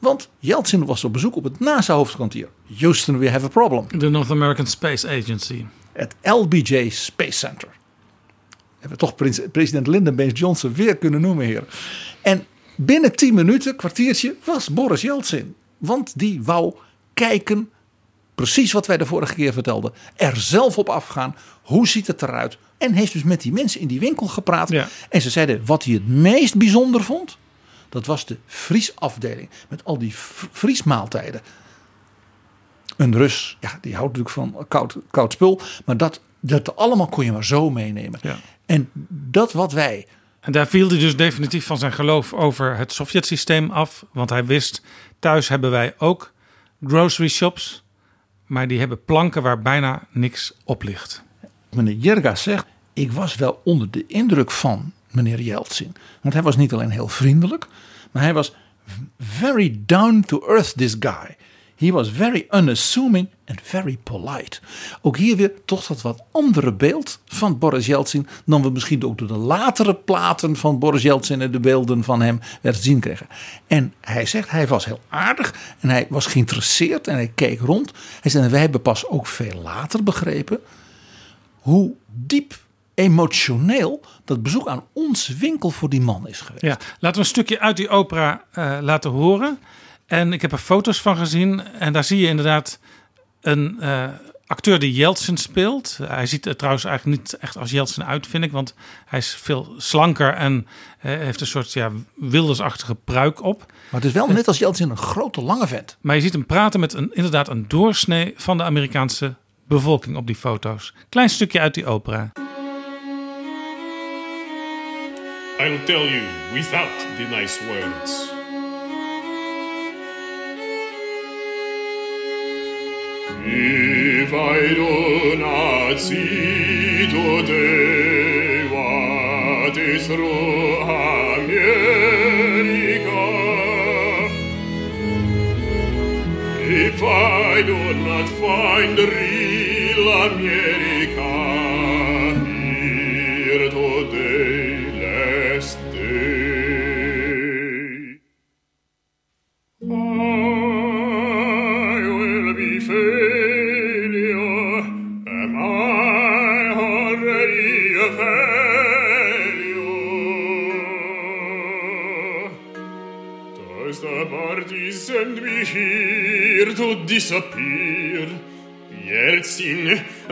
Want Yeltsin was op bezoek op het NASA-hoofdkwartier. Houston, we have a problem. De North American Space Agency. Het LBJ Space Center. Hebben we toch president Lyndon B. Johnson weer kunnen noemen, heer. En binnen 10 minuten, kwartiertje, was Boris Yeltsin. Want die wou kijken, precies wat wij de vorige keer vertelden, er zelf op afgaan. Hoe ziet het eruit? En heeft dus met die mensen in die winkel gepraat. En ze zeiden wat hij het meest bijzonder vond. Dat was de vriesafdeling. Met al die vriesmaaltijden. Een Rus, ja, die houdt natuurlijk van koud, koud spul. Maar dat, dat allemaal kon je maar zo meenemen. Ja. En dat wat wij. En daar viel hij dus definitief van zijn geloof over het Sovjet-systeem af. Want hij wist, thuis hebben wij ook grocery shops. Maar die hebben planken waar bijna niks op ligt. Meneer Jerga zegt, ik was wel onder de indruk van meneer Yeltsin. Want hij was niet alleen heel vriendelijk, maar hij was very down to earth this guy. He was very unassuming and very polite. Ook hier weer toch dat wat andere beeld van Boris Yeltsin dan we misschien ook door de latere platen van Boris Yeltsin en de beelden van hem werden zien kregen. En hij zegt hij was heel aardig en hij was geïnteresseerd en hij keek rond. Hij zei wij hebben pas ook veel later begrepen hoe diep emotioneel dat bezoek aan ons winkel voor die man is geweest. Ja, laten we een stukje uit die opera uh, laten horen. En ik heb er foto's van gezien. En daar zie je inderdaad een uh, acteur die Jeltsin speelt. Hij ziet er trouwens eigenlijk niet echt als Jeltsin uit, vind ik. Want hij is veel slanker en uh, heeft een soort ja, wildersachtige pruik op. Maar het is wel net als Jeltsin een grote lange vent. Maar je ziet hem praten met een, inderdaad een doorsnee van de Amerikaanse bevolking op die foto's. Klein stukje uit die opera. I'll tell you without the nice words. If I do not see today what is through America, if I do not find real America,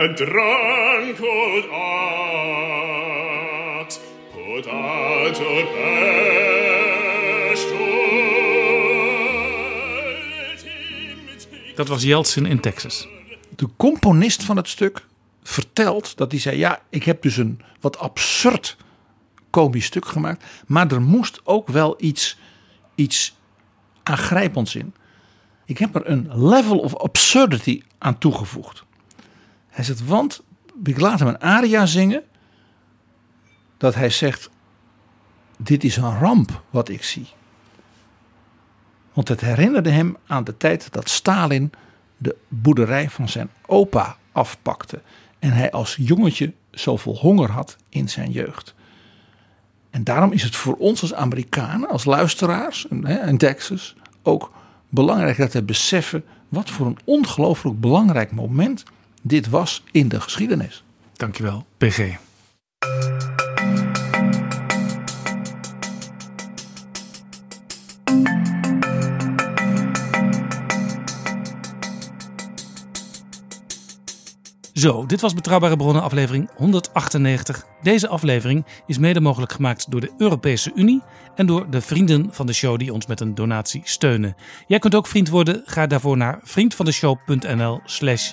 a drunk old ox, put out a Dat was Jeltsin in Texas. De componist van het stuk vertelt dat hij zei: Ja, ik heb dus een wat absurd komisch stuk gemaakt. Maar er moest ook wel iets, iets aangrijpends in. Ik heb er een level of absurdity aan toegevoegd. Hij zegt: Want ik laat hem een aria zingen. Dat hij zegt: Dit is een ramp wat ik zie. Want het herinnerde hem aan de tijd dat Stalin de boerderij van zijn opa afpakte. En hij als jongetje zoveel honger had in zijn jeugd. En daarom is het voor ons als Amerikanen, als luisteraars in Texas, ook belangrijk dat we beseffen wat voor een ongelooflijk belangrijk moment dit was in de geschiedenis. Dankjewel, PG. Zo, dit was Betrouwbare Bronnen aflevering 198. Deze aflevering is mede mogelijk gemaakt door de Europese Unie en door de vrienden van de show die ons met een donatie steunen. Jij kunt ook vriend worden. Ga daarvoor naar vriendvandeshow.nl/slash